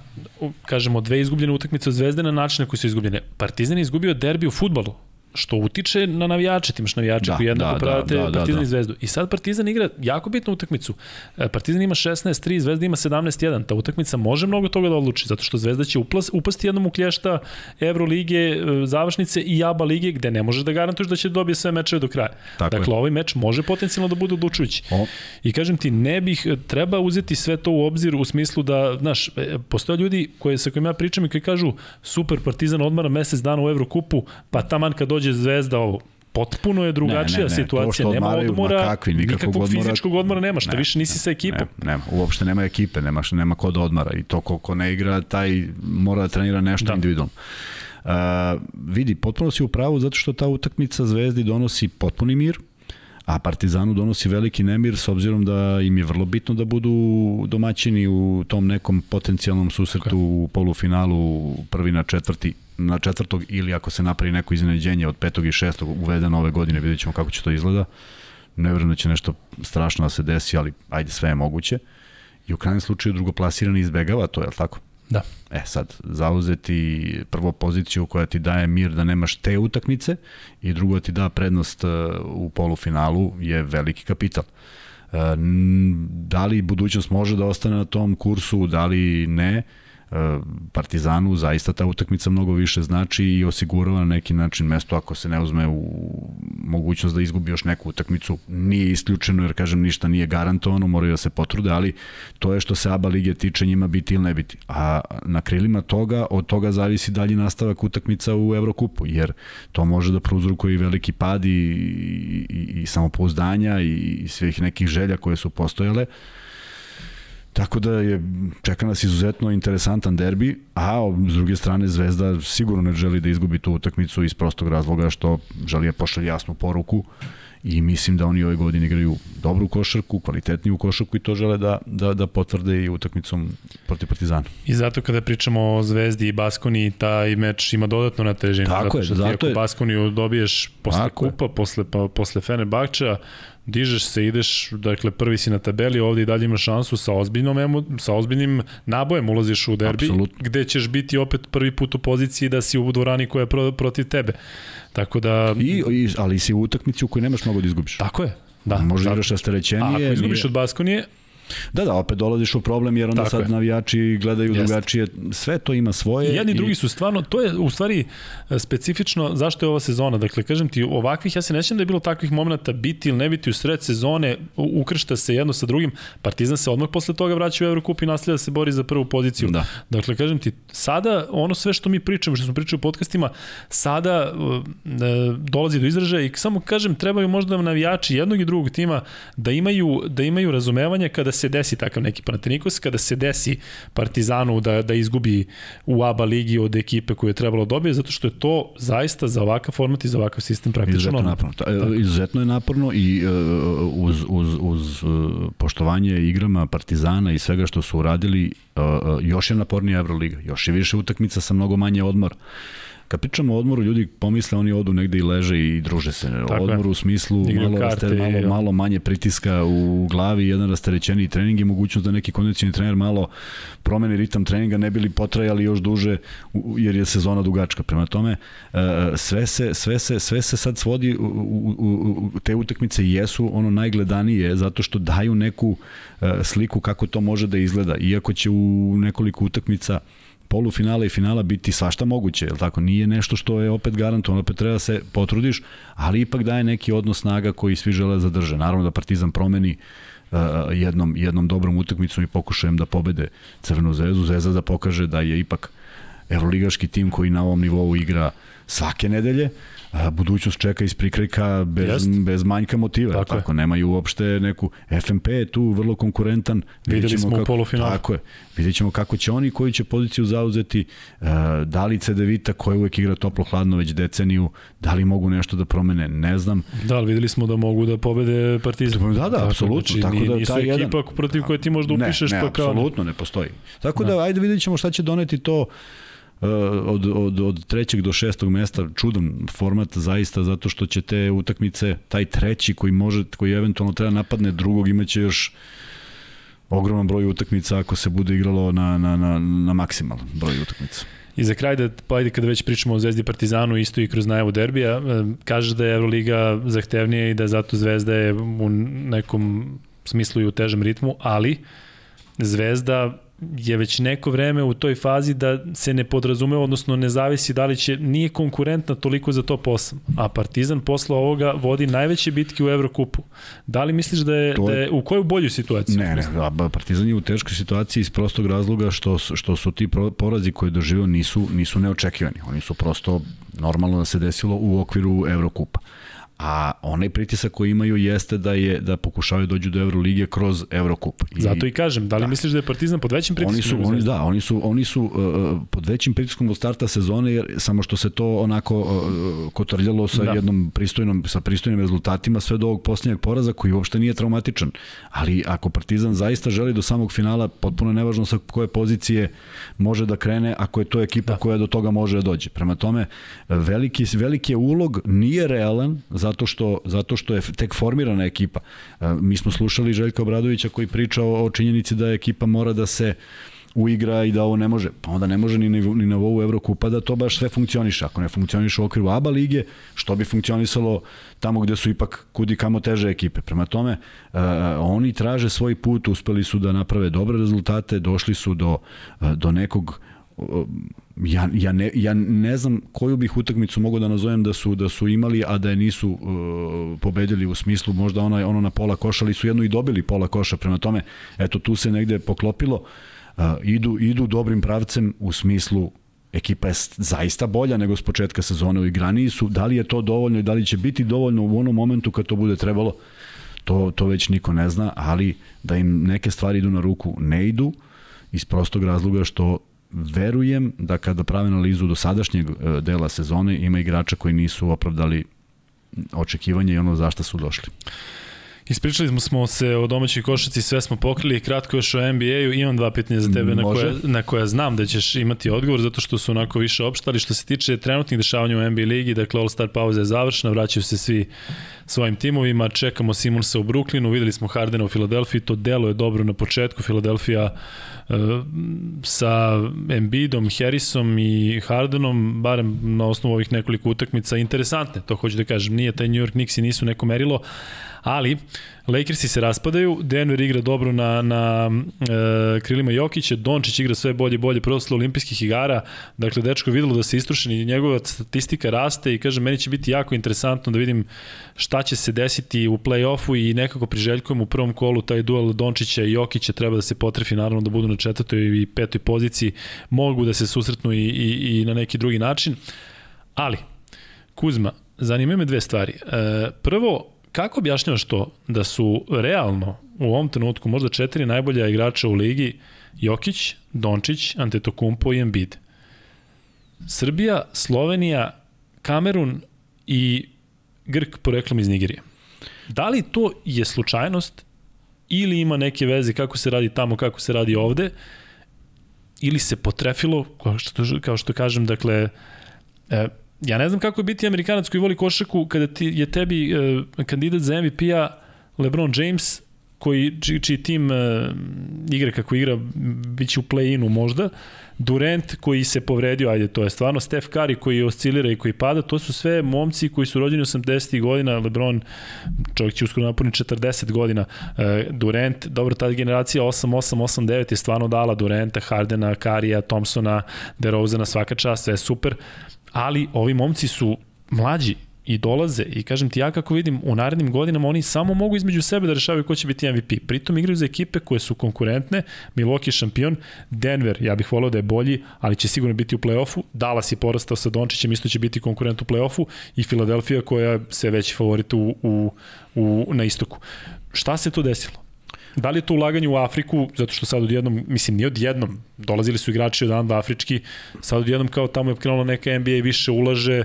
Kažemo, dve izgubljene utakmice od Zvezde na način na koji su izgubljene. Partizan je izgubio derbi u futbalu što utiče na navijače, ti imaš navijače Da, koji jednako da, pravate da, da, da, Partizan da. i Zvezdu. I sad Partizan igra jako bitnu utakmicu. E, Partizan ima 16-3, Zvezda ima 17-1. Ta utakmica može mnogo toga da odluči, zato što Zvezda će uplas, upasti jednom u klješta Evrolige, e, završnice i ABA lige, gde ne možeš da garantuješ da će dobije sve mečeve do kraja. Tako dakle, je. ovaj meč može potencijalno da bude odlučujući. O. I kažem ti, ne bih, treba uzeti sve to u obzir u smislu da, znaš, e, postoje ljudi koje, sa kojima ja pričam i koji kažu, super, Partizan odmara mesec dana u Evrokupu, pa taman kad dođe Zvezda ovo, potpuno je drugačija Ne, ne, ne, situacija, nema odmora, kakvi, nikakvog nikakvog odmora. fizičkog odmora nema, šta Ne, više nisi sa ekipom. Ne, nema, uopšte nema ekipe, nema, nema ko da odmara i to ko, ko ne igra, taj mora da trenira nešto Da. individualno. Uh, vidi, potpuno si u pravu zato što ta utakmica Zvezdi donosi potpuni mir, a Partizanu donosi veliki nemir s obzirom da im je vrlo bitno da budu domaćini u tom nekom potencijalnom susretu u polufinalu prvi na četvrti na četvrtog ili ako se napravi neko iznenađenje od petog i šestog uvedeno ove godine, vidjet ćemo kako će to izgleda. Ne verujem da će nešto strašno da se desi, ali ajde, sve je moguće. I u krajnjem slučaju drugoplasirani izbegava to, je li tako? Da. E sad, zauzeti prvo poziciju koja ti daje mir da nemaš te utakmice i drugo ti da prednost e, u polufinalu je veliki kapital. E, Da li budućnost može da ostane na tom kursu, da li ne, Partizanu zaista ta utakmica mnogo više znači i osigurava na neki način mesto ako se ne uzme u mogućnost da izgubi još neku utakmicu. Nije isključeno jer kažem ništa nije garantovano, moraju da se potrude, ali to je što se ABA lige tiče njima biti ili ne biti. A na krilima toga, od toga zavisi dalji nastavak utakmica u Evrokupu, jer to može da prouzrukuje i veliki pad i, i, i samopouzdanja i, i svih nekih želja koje su postojale. Tako da je čeka nas izuzetno interesantan derbi, a s druge strane Zvezda sigurno ne želi da izgubi tu utakmicu iz prostog razloga što želi da pošalje jasnu poruku i mislim da oni ove godine igraju dobru košarku, kvalitetniju košarku i to žele da, da, da potvrde i utakmicom protiv Partizana. I zato kada pričamo o Zvezdi i Baskoni, taj meč ima dodatno na težini. Tako zato je, zato ako je. Baskoniju dobiješ posle Tako je. kupa, posle, pa, posle Fenerbahča, dižeš se, ideš, dakle prvi si na tabeli, ovde i dalje imaš šansu sa ozbiljnom emo, sa ozbiljnim nabojem ulaziš u derbi, Apsolutno. gde ćeš biti opet prvi put u poziciji da si u dvorani koja je pro, protiv tebe. Tako da... I, i, ali si u utakmici u kojoj nemaš mnogo da izgubiš. Tako je. Da, Možda igraš rasterećenije. ako izgubiš nije- od Baskonije, Da, da, opet dolaziš u problem jer onda Tako sad je. navijači gledaju Jeste. drugačije. Sve to ima svoje. I jedni i drugi su stvarno, to je u stvari e, specifično zašto je ova sezona. Dakle, kažem ti, ovakvih, ja se nećem da je bilo takvih momenta biti ili ne biti u sred sezone, ukršta se jedno sa drugim, Partizan se odmah posle toga vraća u Evrokup i nastavlja da se bori za prvu poziciju. Da. Dakle, kažem ti, sada ono sve što mi pričamo, što smo pričali u podcastima, sada uh, e, dolazi do izražaja i samo kažem, trebaju možda navijači jednog i drugog tima da imaju, da imaju razumevanje kada se desi takav neki Panathinaikos, kada se desi Partizanu da, da izgubi u ABA ligi od ekipe koju je trebalo da dobije, zato što je to zaista za ovakav format i za ovakav sistem praktično Izuzetno naporno. Ta, Izuzetno je naporno i uh, uz, uz, uz uh, poštovanje igrama Partizana i svega što su uradili, uh, još je napornija Euroliga, još je više utakmica sa mnogo manje odmora. Kad pričamo o odmoru, ljudi pomisle oni odu negde i leže i druže se. Tako je. Odmor u smislu malo, karte raste, i- malo, malo manje pritiska u glavi, jedan rasterećeniji trening i mogućnost da neki kondicioni trener malo promeni ritam treninga, ne bili potrajali još duže jer je sezona dugačka. Prema tome, e, sve se, sve se, sve se sad svodi u, u, u, u te utakmice jesu ono najgledanije zato što daju neku e, sliku kako to može da izgleda. Iako će u nekoliko utakmica polufinala i finala biti svašta moguće, jel tako? Nije nešto što je opet garantovano, opet treba da se potrudiš, ali ipak daje neki odnos snaga koji svi žele da zadrže. Naravno da Partizan promeni uh, jednom, jednom dobrom utakmicom i pokušajem da pobede Crvenu zvezdu, Zvezda da pokaže da je ipak evroligaški tim koji na ovom nivou igra svake nedelje, a, budućnost čeka iz prikrika bez, Jest. bez manjka motiva. Tako Tako, je. nemaju uopšte neku... FMP je tu vrlo konkurentan. Videli smo u kako, polufinalu. Tako je. Vidjet ćemo kako će oni, koju će poziciju zauzeti, uh, da li Cedevita koja uvek igra toplo-hladno već deceniju, da li mogu nešto da promene, ne znam. Da, ali videli smo da mogu da pobede Partizan. Da, da, Tako, apsolutno. Znači, Tako da nisu taj ekipa jedan- protiv koje ti možda upišeš ne, pa ne, kao... apsolutno ne postoji. Tako da, ajde vidjet ćemo šta će doneti to uh, od, od, od trećeg do šestog mesta, čudan format zaista, zato što će te utakmice, taj treći koji može, koji eventualno treba napadne drugog, imaće još ogroman broj utakmica ako se bude igralo na, na, na, na maksimalan broj utakmica. I za kraj, da, pa ajde kada već pričamo o Zvezdi Partizanu, isto i kroz najavu derbija, e, kaže da je Euroliga zahtevnija i da zato Zvezda je u nekom smislu i u težem ritmu, ali Zvezda je već neko vreme u toj fazi da se ne podrazume, odnosno ne zavisi da li će, nije konkurentna toliko za top 8, a Partizan posle ovoga vodi najveće bitke u Evrokupu. Da li misliš da je, To da je- u koju bolju situaciju? Ne, ne, a Partizan je u teškoj situaciji iz prostog razloga što, što su ti porazi koje je doživio nisu, nisu neočekivani. Oni su prosto normalno da se desilo u okviru Evrokupa. A onaj pritisak koji imaju jeste da je da pokušavaju dođu do Evrolige kroz Evrokup. I Zato i kažem, da li da. misliš da je Partizan pod većim pritiskom? oni su oni da, oni su oni su uh, pod većim pritiskom od starta sezone jer samo što se to onako uh, kotrljalo sa Da. jednom pristojnom sa pristojnim rezultatima sve do ovog poslednjeg poraza koji uopšte nije traumatičan. Ali ako Partizan zaista želi do samog finala, potpuno nevažno sa koje pozicije može da krene, ako je to ekipa Da. koja do toga može da dođe. Prema tome veliki veliki je ulog nije realan zato što zato što je tek formirana ekipa. Mi smo slušali Željka Obradovića koji priča o, o činjenici da ekipa mora da se uigra i da ovo ne može. Pa onda ne može ni, ni na nivou Evrokupa da to baš sve funkcioniše. Ako ne funkcioniše u okviru ABA lige, što bi funkcionisalo tamo gde su ipak kudi kamo teže ekipe. Prema tome, uh, oni traže svoj put, uspeli su da naprave dobre rezultate, došli su do, do nekog ja, ja, ne, ja ne znam koju bih utakmicu mogu da nazovem da su da su imali a da je nisu uh, pobedili u smislu možda ono ono na pola koša ali su jedno i dobili pola koša. Prema tome eto tu se negde poklopilo. Uh, idu idu dobrim pravcem u smislu ekipa je zaista bolja nego s početka sezone u igraniji su da li je to dovoljno i da li će biti dovoljno u onom momentu kad to bude trebalo to, to već niko ne zna, ali da im neke stvari idu na ruku ne idu iz prostog razloga što verujem da kada prave analizu do sadašnjeg e, dela sezone ima igrača koji nisu opravdali očekivanje i ono zašto su došli. Ispričali smo se o domaćoj košaci, sve smo pokrili, kratko još o NBA-u, imam dva pitanja za tebe na koja, na koja znam da ćeš imati odgovor, zato što su onako više opštali. Što se tiče trenutnih dešavanja u NBA ligi, dakle All-Star pauza je završena, vraćaju se svi svojim timovima, čekamo Simonsa u Brooklynu, videli smo Hardena u Filadelfiji, to delo je dobro na početku, Filadelfija sa Embiidom, Harrisom i Hardenom, barem na osnovu ovih nekoliko utakmica, interesantne, to hoću da kažem, nije taj New York Knicks i nisu neko merilo, ali Lakersi se raspadaju, Denver igra dobro na, na e, krilima Jokića, Dončić igra sve bolje i bolje prosle olimpijskih igara, dakle dečko videlo da se istrušen i njegova statistika raste i kaže meni će biti jako interesantno da vidim šta će se desiti u play-offu i nekako priželjkujem u prvom kolu taj duel Dončića i Jokića treba da se potrefi naravno da budu na četvrtoj i petoj poziciji, mogu da se susretnu i, i, i na neki drugi način, ali Kuzma, zanimaju me dve stvari. E, prvo, kako objašnjavaš to da su realno u ovom trenutku možda četiri najbolja igrača u ligi Jokić, Dončić, Antetokumpo i Embiid? Srbija, Slovenija, Kamerun i Grk poreklom iz Nigerije. Da li to je slučajnost ili ima neke veze kako se radi tamo, kako se radi ovde, ili se potrefilo, kao što, kao što kažem, dakle, e, ja ne znam kako je biti Amerikanac koji voli košarku kada ti, je tebi e, kandidat za MVP-a LeBron James, koji, čiji, čiji tim e, igra kako igra, bit će u play-inu možda, Durant koji se povredio, ajde, to je stvarno Steph Curry koji oscilira i koji pada, to su sve momci koji su rođeni 80. godina, LeBron, čovjek će uskoro napuniti 40 godina, e, Durant, dobro, ta generacija 8-8-8-9 je stvarno dala Duranta, Hardena, Karija, Thompsona, DeRozana, svaka čast, sve je super, ali ovi momci su mlađi i dolaze i kažem ti ja kako vidim u narednim godinama oni samo mogu između sebe da rešavaju ko će biti MVP. Pritom igraju za ekipe koje su konkurentne, Milwaukee šampion, Denver, ja bih voleo da je bolji, ali će sigurno biti u play-offu, Dallas je porastao sa Dončićem, isto će biti konkurent u play-offu i Philadelphia koja sve veći favorit u, u, u, na istoku. Šta se tu desilo? Da li je to ulaganje u Afriku, zato što sad odjednom, mislim, nije odjednom, dolazili su igrači od afrički, sad odjednom kao tamo je krenulo neka NBA više ulaže,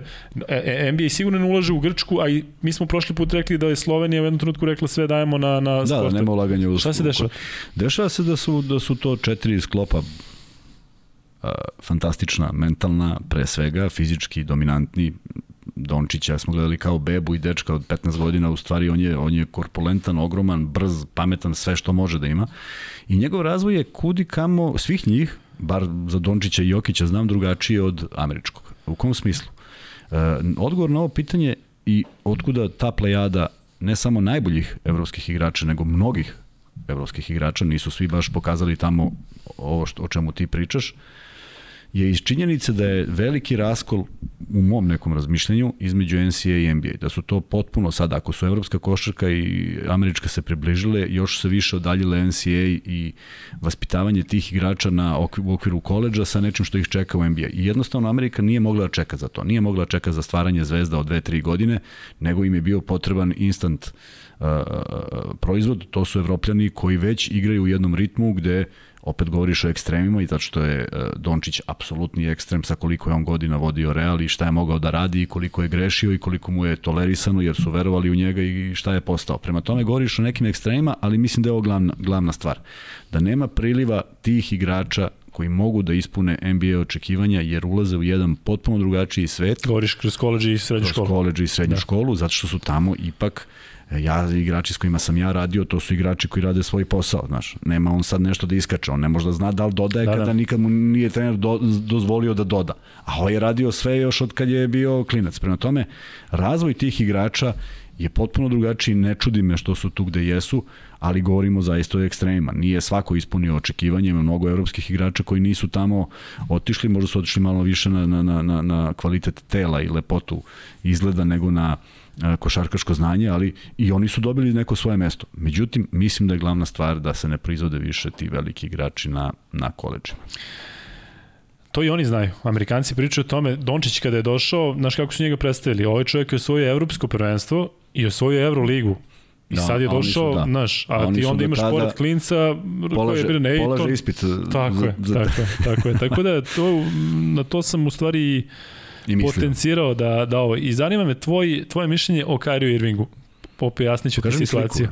e, e NBA sigurno ne ulaže u Grčku, a i mi smo prošli put rekli da je Slovenija u jednom trenutku rekla sve dajemo na, na da, sport. Da, nema ulaganja u Šta se dešava? Dešava se da su, da su to četiri sklopa fantastična, mentalna, pre svega, fizički dominantni, Dončića smo gledali kao bebu i dečka od 15 godina, u stvari on je, on je korpulentan, ogroman, brz, pametan, sve što može da ima. I njegov razvoj je kudi kamo svih njih, bar za Dončića i Jokića znam drugačiji od američkog. U kom smislu? E, odgovor na ovo pitanje i otkuda ta plejada ne samo najboljih evropskih igrača, nego mnogih evropskih igrača, nisu svi baš pokazali tamo ovo što, o čemu ti pričaš, je iz činjenice da je veliki raskol u mom nekom razmišljanju između NCAA i NBA. Da su to potpuno sad, ako su evropska košarka i američka se približile, još se više odaljile NCAA i vaspitavanje tih igrača na okviru, u okviru koleđa sa nečim što ih čeka u NBA. I jednostavno Amerika nije mogla da čeka za to. Nije mogla da čeka za stvaranje zvezda od 2-3 godine, nego im je bio potreban instant uh, proizvod. To su evropljani koji već igraju u jednom ritmu gde opet govoriš o ekstremima i zato što je e, Dončić apsolutni ekstrem sa koliko je on godina vodio Real i šta je mogao da radi i koliko je grešio i koliko mu je tolerisano jer su verovali u njega i šta je postao. Prema tome govoriš o nekim ekstremima, ali mislim da je ovo glavna, glavna stvar. Da nema priliva tih igrača koji mogu da ispune NBA očekivanja jer ulaze u jedan potpuno drugačiji svet. Govoriš kroz koleđe i srednju školu. Kroz koleđe i srednju da. školu, zato što su tamo ipak E, ja, igrači s kojima sam ja radio, to su igrači koji rade svoj posao, znaš. Nema on sad nešto da iskače, on ne može da zna da li dodaje da, kada da. nikad mu nije trener do, dozvolio da doda. A ovo je radio sve još od kad je bio klinac. Prema tome, razvoj tih igrača je potpuno drugačiji, ne čudi me što su tu gde jesu, ali govorimo zaista o ekstremima. Nije svako ispunio očekivanje, ima mnogo evropskih igrača koji nisu tamo otišli, možda su otišli malo više na, na, na, na kvalitet tela i lepotu izgleda nego na košarkaško znanje, ali i oni su dobili neko svoje mesto. Međutim, mislim da je glavna stvar da se ne proizvode više ti veliki igrači na, na koleđima. To i oni znaju. Amerikanci pričaju o tome. Dončić kada je došao, znaš kako su njega predstavili? Ovaj čovjek je osvojio evropsko prvenstvo i osvojio Euroligu. I da, sad je došao, da. znaš, a oni ti onda imaš tada, pored klinca polaže, koji je Nejton. Polaže ispit. Tako je, tako je, tako je. Tako da to, na to sam u stvari I potencirao da, da ovo. I zanima me tvoj, tvoje mišljenje o Kyrie Irvingu. Popojasnit ću ti situaciju.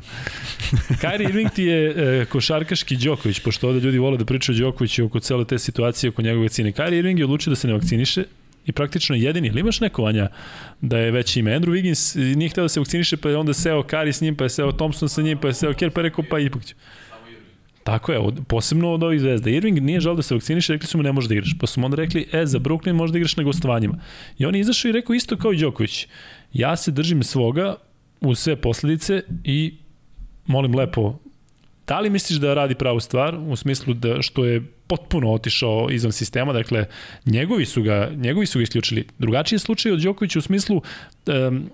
Kyrie Irving ti je e, košarkaški Đoković, pošto ovde ljudi vole da pričaju o Đokoviću oko cele te situacije, oko njegove vakcine. Kyrie Irving je odlučio da se ne vakciniše, i praktično jedini, ili imaš neko vanja da je već ime? Andrew Wiggins nije hteo da se vakciniše, pa je onda seo Kari s njim, pa je seo Thompson sa njim, pa je seo Kerr, pa je rekao, pa ipak ću. Tako je, od, posebno od ovih zvezda. Irving nije žal da se vakciniše, rekli su mu ne može da igraš. Pa su mu onda rekli, e, za Brooklyn može da igraš na gostovanjima. I on je izašao i rekao isto kao i Đoković. Ja se držim svoga u sve posledice i molim lepo, da li misliš da radi pravu stvar u smislu da što je potpuno otišao izvan sistema, dakle njegovi su ga, njegovi su ga isključili. Drugačiji je slučaj od Đokovića u smislu um,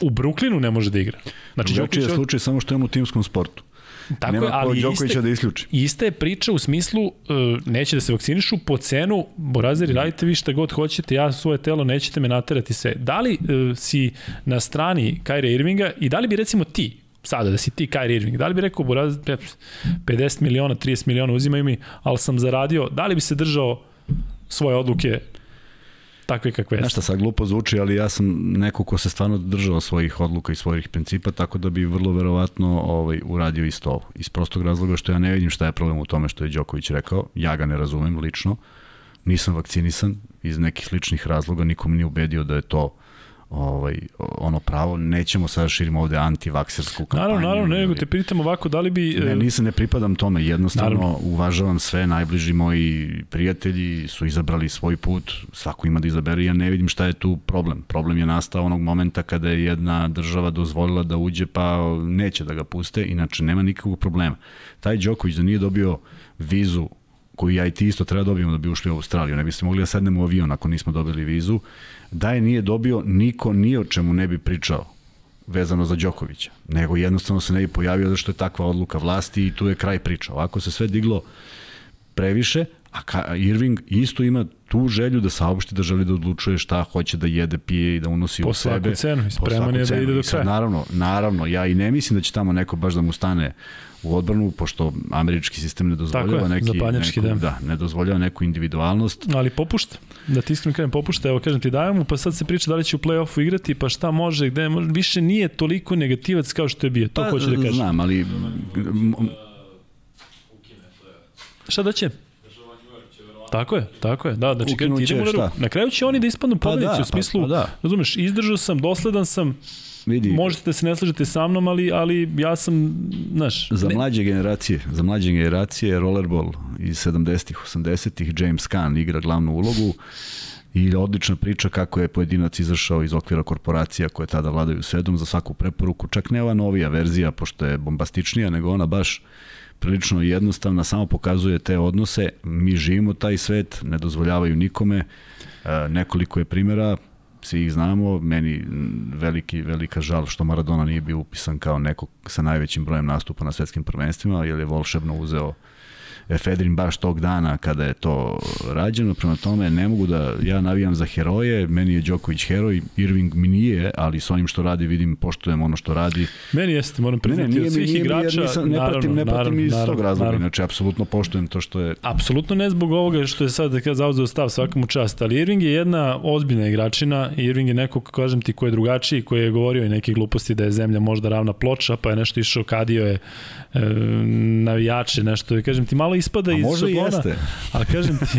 u Brooklynu ne može da igra. Znači, Drugačiji je slučaj samo što je u timskom sportu. Tako Nema je, ali iste, da isključi. Ista je priča u smislu uh, neće da se vakcinišu po cenu, borazeri, radite vi šta god hoćete, ja svoje telo nećete me naterati sve. Da li uh, si na strani Kyrie Irvinga i da li bi recimo ti, sada da si ti Kyrie Irving, da li bi rekao Boraz, 50 miliona, 30 miliona uzimaju mi, ali sam zaradio, da li bi se držao svoje odluke takve kakve su. Nešto sad glupo zvuči, ali ja sam neko ko se stvarno držao svojih odluka i svojih principa, tako da bi vrlo verovatno ovaj, uradio isto ovo. Iz prostog razloga što ja ne vidim šta je problem u tome što je Đoković rekao, ja ga ne razumem lično, nisam vakcinisan iz nekih sličnih razloga, nikom nije ubedio da je to uh, ovaj, ono pravo, nećemo sada da širimo ovde antivaksersku kampanju. Naravno, naravno, nego te pitam ovako, da li bi... Ne, nisam, ne pripadam tome, jednostavno naravno. uvažavam sve, najbliži moji prijatelji su izabrali svoj put, svako ima da izabere, ja ne vidim šta je tu problem. Problem je nastao onog momenta kada je jedna država dozvolila da uđe, pa neće da ga puste, inače nema nikakvog problema. Taj Đoković da nije dobio vizu koju ja i ti isto treba da dobijemo da bi ušli u Australiju. Ne biste mogli da sednemo u avion ako nismo dobili vizu. Da je nije dobio, niko ni o čemu ne bi pričao vezano za Đokovića, nego jednostavno se ne bi pojavio zašto je takva odluka vlasti i tu je kraj priča. Ovako se sve diglo previše, a Irving isto ima tu želju da saopšti da želi da odlučuje šta hoće da jede, pije i da unosi po u sebe. Po svaku cenu, spreman je da ide do kraja. Naravno, naravno, ja i ne mislim da će tamo neko baš da mu stane u odbranu, pošto američki sistem ne dozvoljava je, neki, neku, da. da. ne dozvoljava neku individualnost. Ali popušta, da ti iskreno kažem popušta, evo kažem ti dajem mu, pa sad se priča da li će u play-offu igrati, pa šta može, gde može, više nije toliko negativac kao što je bio, to pa, hoću da kažem. Znam, ali... Šta da će? Tako je, tako je. Da, znači kad idemo na, na kraju će oni da ispadnu pobednici pa da, u smislu, pa, pa da. razumeš, izdržao sam, dosledan sam, Vidi, možete da se ne slažete sa mnom, ali, ali ja sam, znaš... Za ne... mlađe generacije, za mlađe generacije rollerball iz 70-ih, 80-ih, James Caan igra glavnu ulogu i odlična priča kako je pojedinac izašao iz okvira korporacija koje tada vladaju svedom za svaku preporuku, čak ne ova novija verzija, pošto je bombastičnija, nego ona baš prilično jednostavna, samo pokazuje te odnose, mi živimo taj svet, ne dozvoljavaju nikome, e, nekoliko je primjera, svi ih znamo, meni veliki, velika žal što Maradona nije bio upisan kao neko sa najvećim brojem nastupa na svetskim prvenstvima, jer je volšebno uzeo efedrin baš tog dana kada je to rađeno, prema tome ne mogu da, ja navijam za heroje, meni je Đoković heroj, Irving mi nije, ali s onim što radi vidim, poštujem ono što radi. Meni jeste, moram priznati, ne, ne, od svih nije, igrača, nisam, ne pratim, ne pratim naravno, iz naravno, tog razloga, naravno. inače apsolutno poštujem to što je... Apsolutno ne zbog ovoga što je sad da zauzeo stav svakom čast, ali Irving je jedna ozbiljna igračina, Irving je neko, kažem ti, ko je drugačiji, koji je govorio i neke gluposti da je zemlja možda ravna ploča, pa je nešto išao, kadio je e, navijače, nešto, kažem ti, malo ispada iz šablona. Jeste. A kažem ti,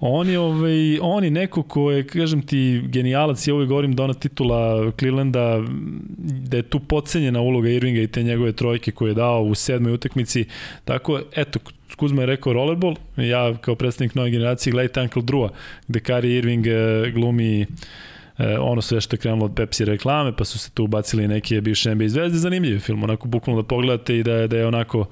on je, ovaj, on je neko ko je, kažem ti, genijalac, ja uvijek govorim da ona titula Clevelanda, da je tu pocenjena uloga Irvinga i te njegove trojke koje je dao u sedmoj utakmici. Tako, eto, Kuzma je rekao rollerball, ja kao predstavnik nove generacije gledajte Uncle Drua, gde Kari Irving eh, glumi e, ono sve što je krenulo od Pepsi reklame, pa su se tu ubacili neke bivše NBA zvezde, zanimljiv film, onako bukvalno da pogledate i da da je onako,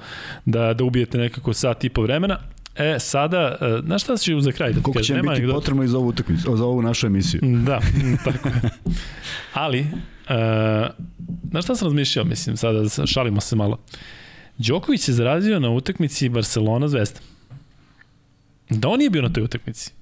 da, da ubijete nekako sat i po vremena. E, sada, e, znaš šta ću za kraj da ti Koliko će biti potrebno i za ovu, utakmicu, za ovu našu emisiju. Da, tako je. Ali, e, znaš šta sam razmišljao, mislim, sada šalimo se malo. Đoković se zarazio na utakmici Barcelona Zvezda. Da on nije bio na toj utakmici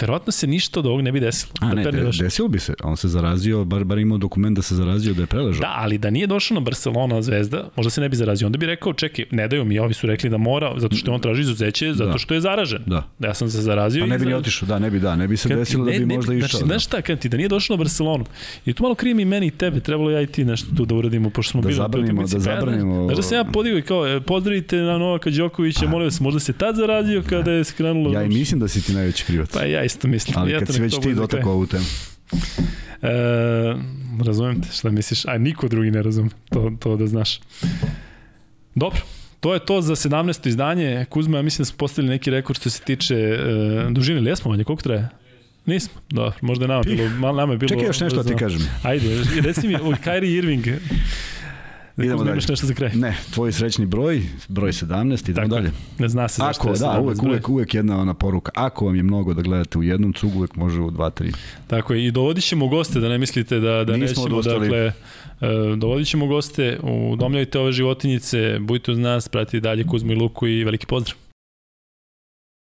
verovatno se ništa od ovog ne bi desilo. A da ne, de, desilo bi se. On se zarazio, bar, bar imao dokument da se zarazio da je preležao. Da, ali da nije došao na Barcelona zvezda, možda se ne bi zarazio. Onda bi rekao, čekaj, ne daju mi, ovi su rekli da mora, zato što on traži izuzeće, zato da. što je zaražen. Da. Da ja sam se zarazio. A ne bi ni otišao, da, ne bi, da, ne bi se kad desilo ti, da bi ne, možda ne, išao. Znači, da. znaš šta, kad ti da nije došao na Barcelonu, i tu malo krimi meni i tebe, trebalo ja i ti nešto tu da uradimo, pošto smo da bili zabranimo, da zabranimo. Znaš da se ja podigao i kao, e, pozdravite na Novaka Đokovića, molim vas, možda se tad zarazio kada je skrenulo. Ja i mislim da si ti najveći krivac. Pa ja isto mislim. Ali kad si već ti dotakao ovu temu. E, razumem te, šta misliš? A niko drugi ne razum, to, to da znaš. Dobro, to je to za 17. izdanje. Kuzma, ja mislim da smo postavili neki rekord što se tiče e, dužine. Ili jesmo, Vanja, koliko traje? Nismo, da, možda je nama bilo, nama je bilo... Čekaj još nešto da ti kažem. Ajde, reci mi, Kyrie Irving, Idemo dalje. nešto za kraj. Ne, tvoj srećni broj, broj 17, idemo Tako, dalje. Ne zna se zašto Ako, je da, uvek, uvek, uvek jedna ona poruka. Ako vam je mnogo da gledate u jednom cugu, uvek može u dva, tri. Tako je, i dovodit ćemo goste, da ne mislite da, da Nismo nećemo, odostali. dakle, e, dovodit ćemo goste, udomljajte ove životinjice, budite uz nas, pratite dalje Kuzmu i Luku i veliki pozdrav.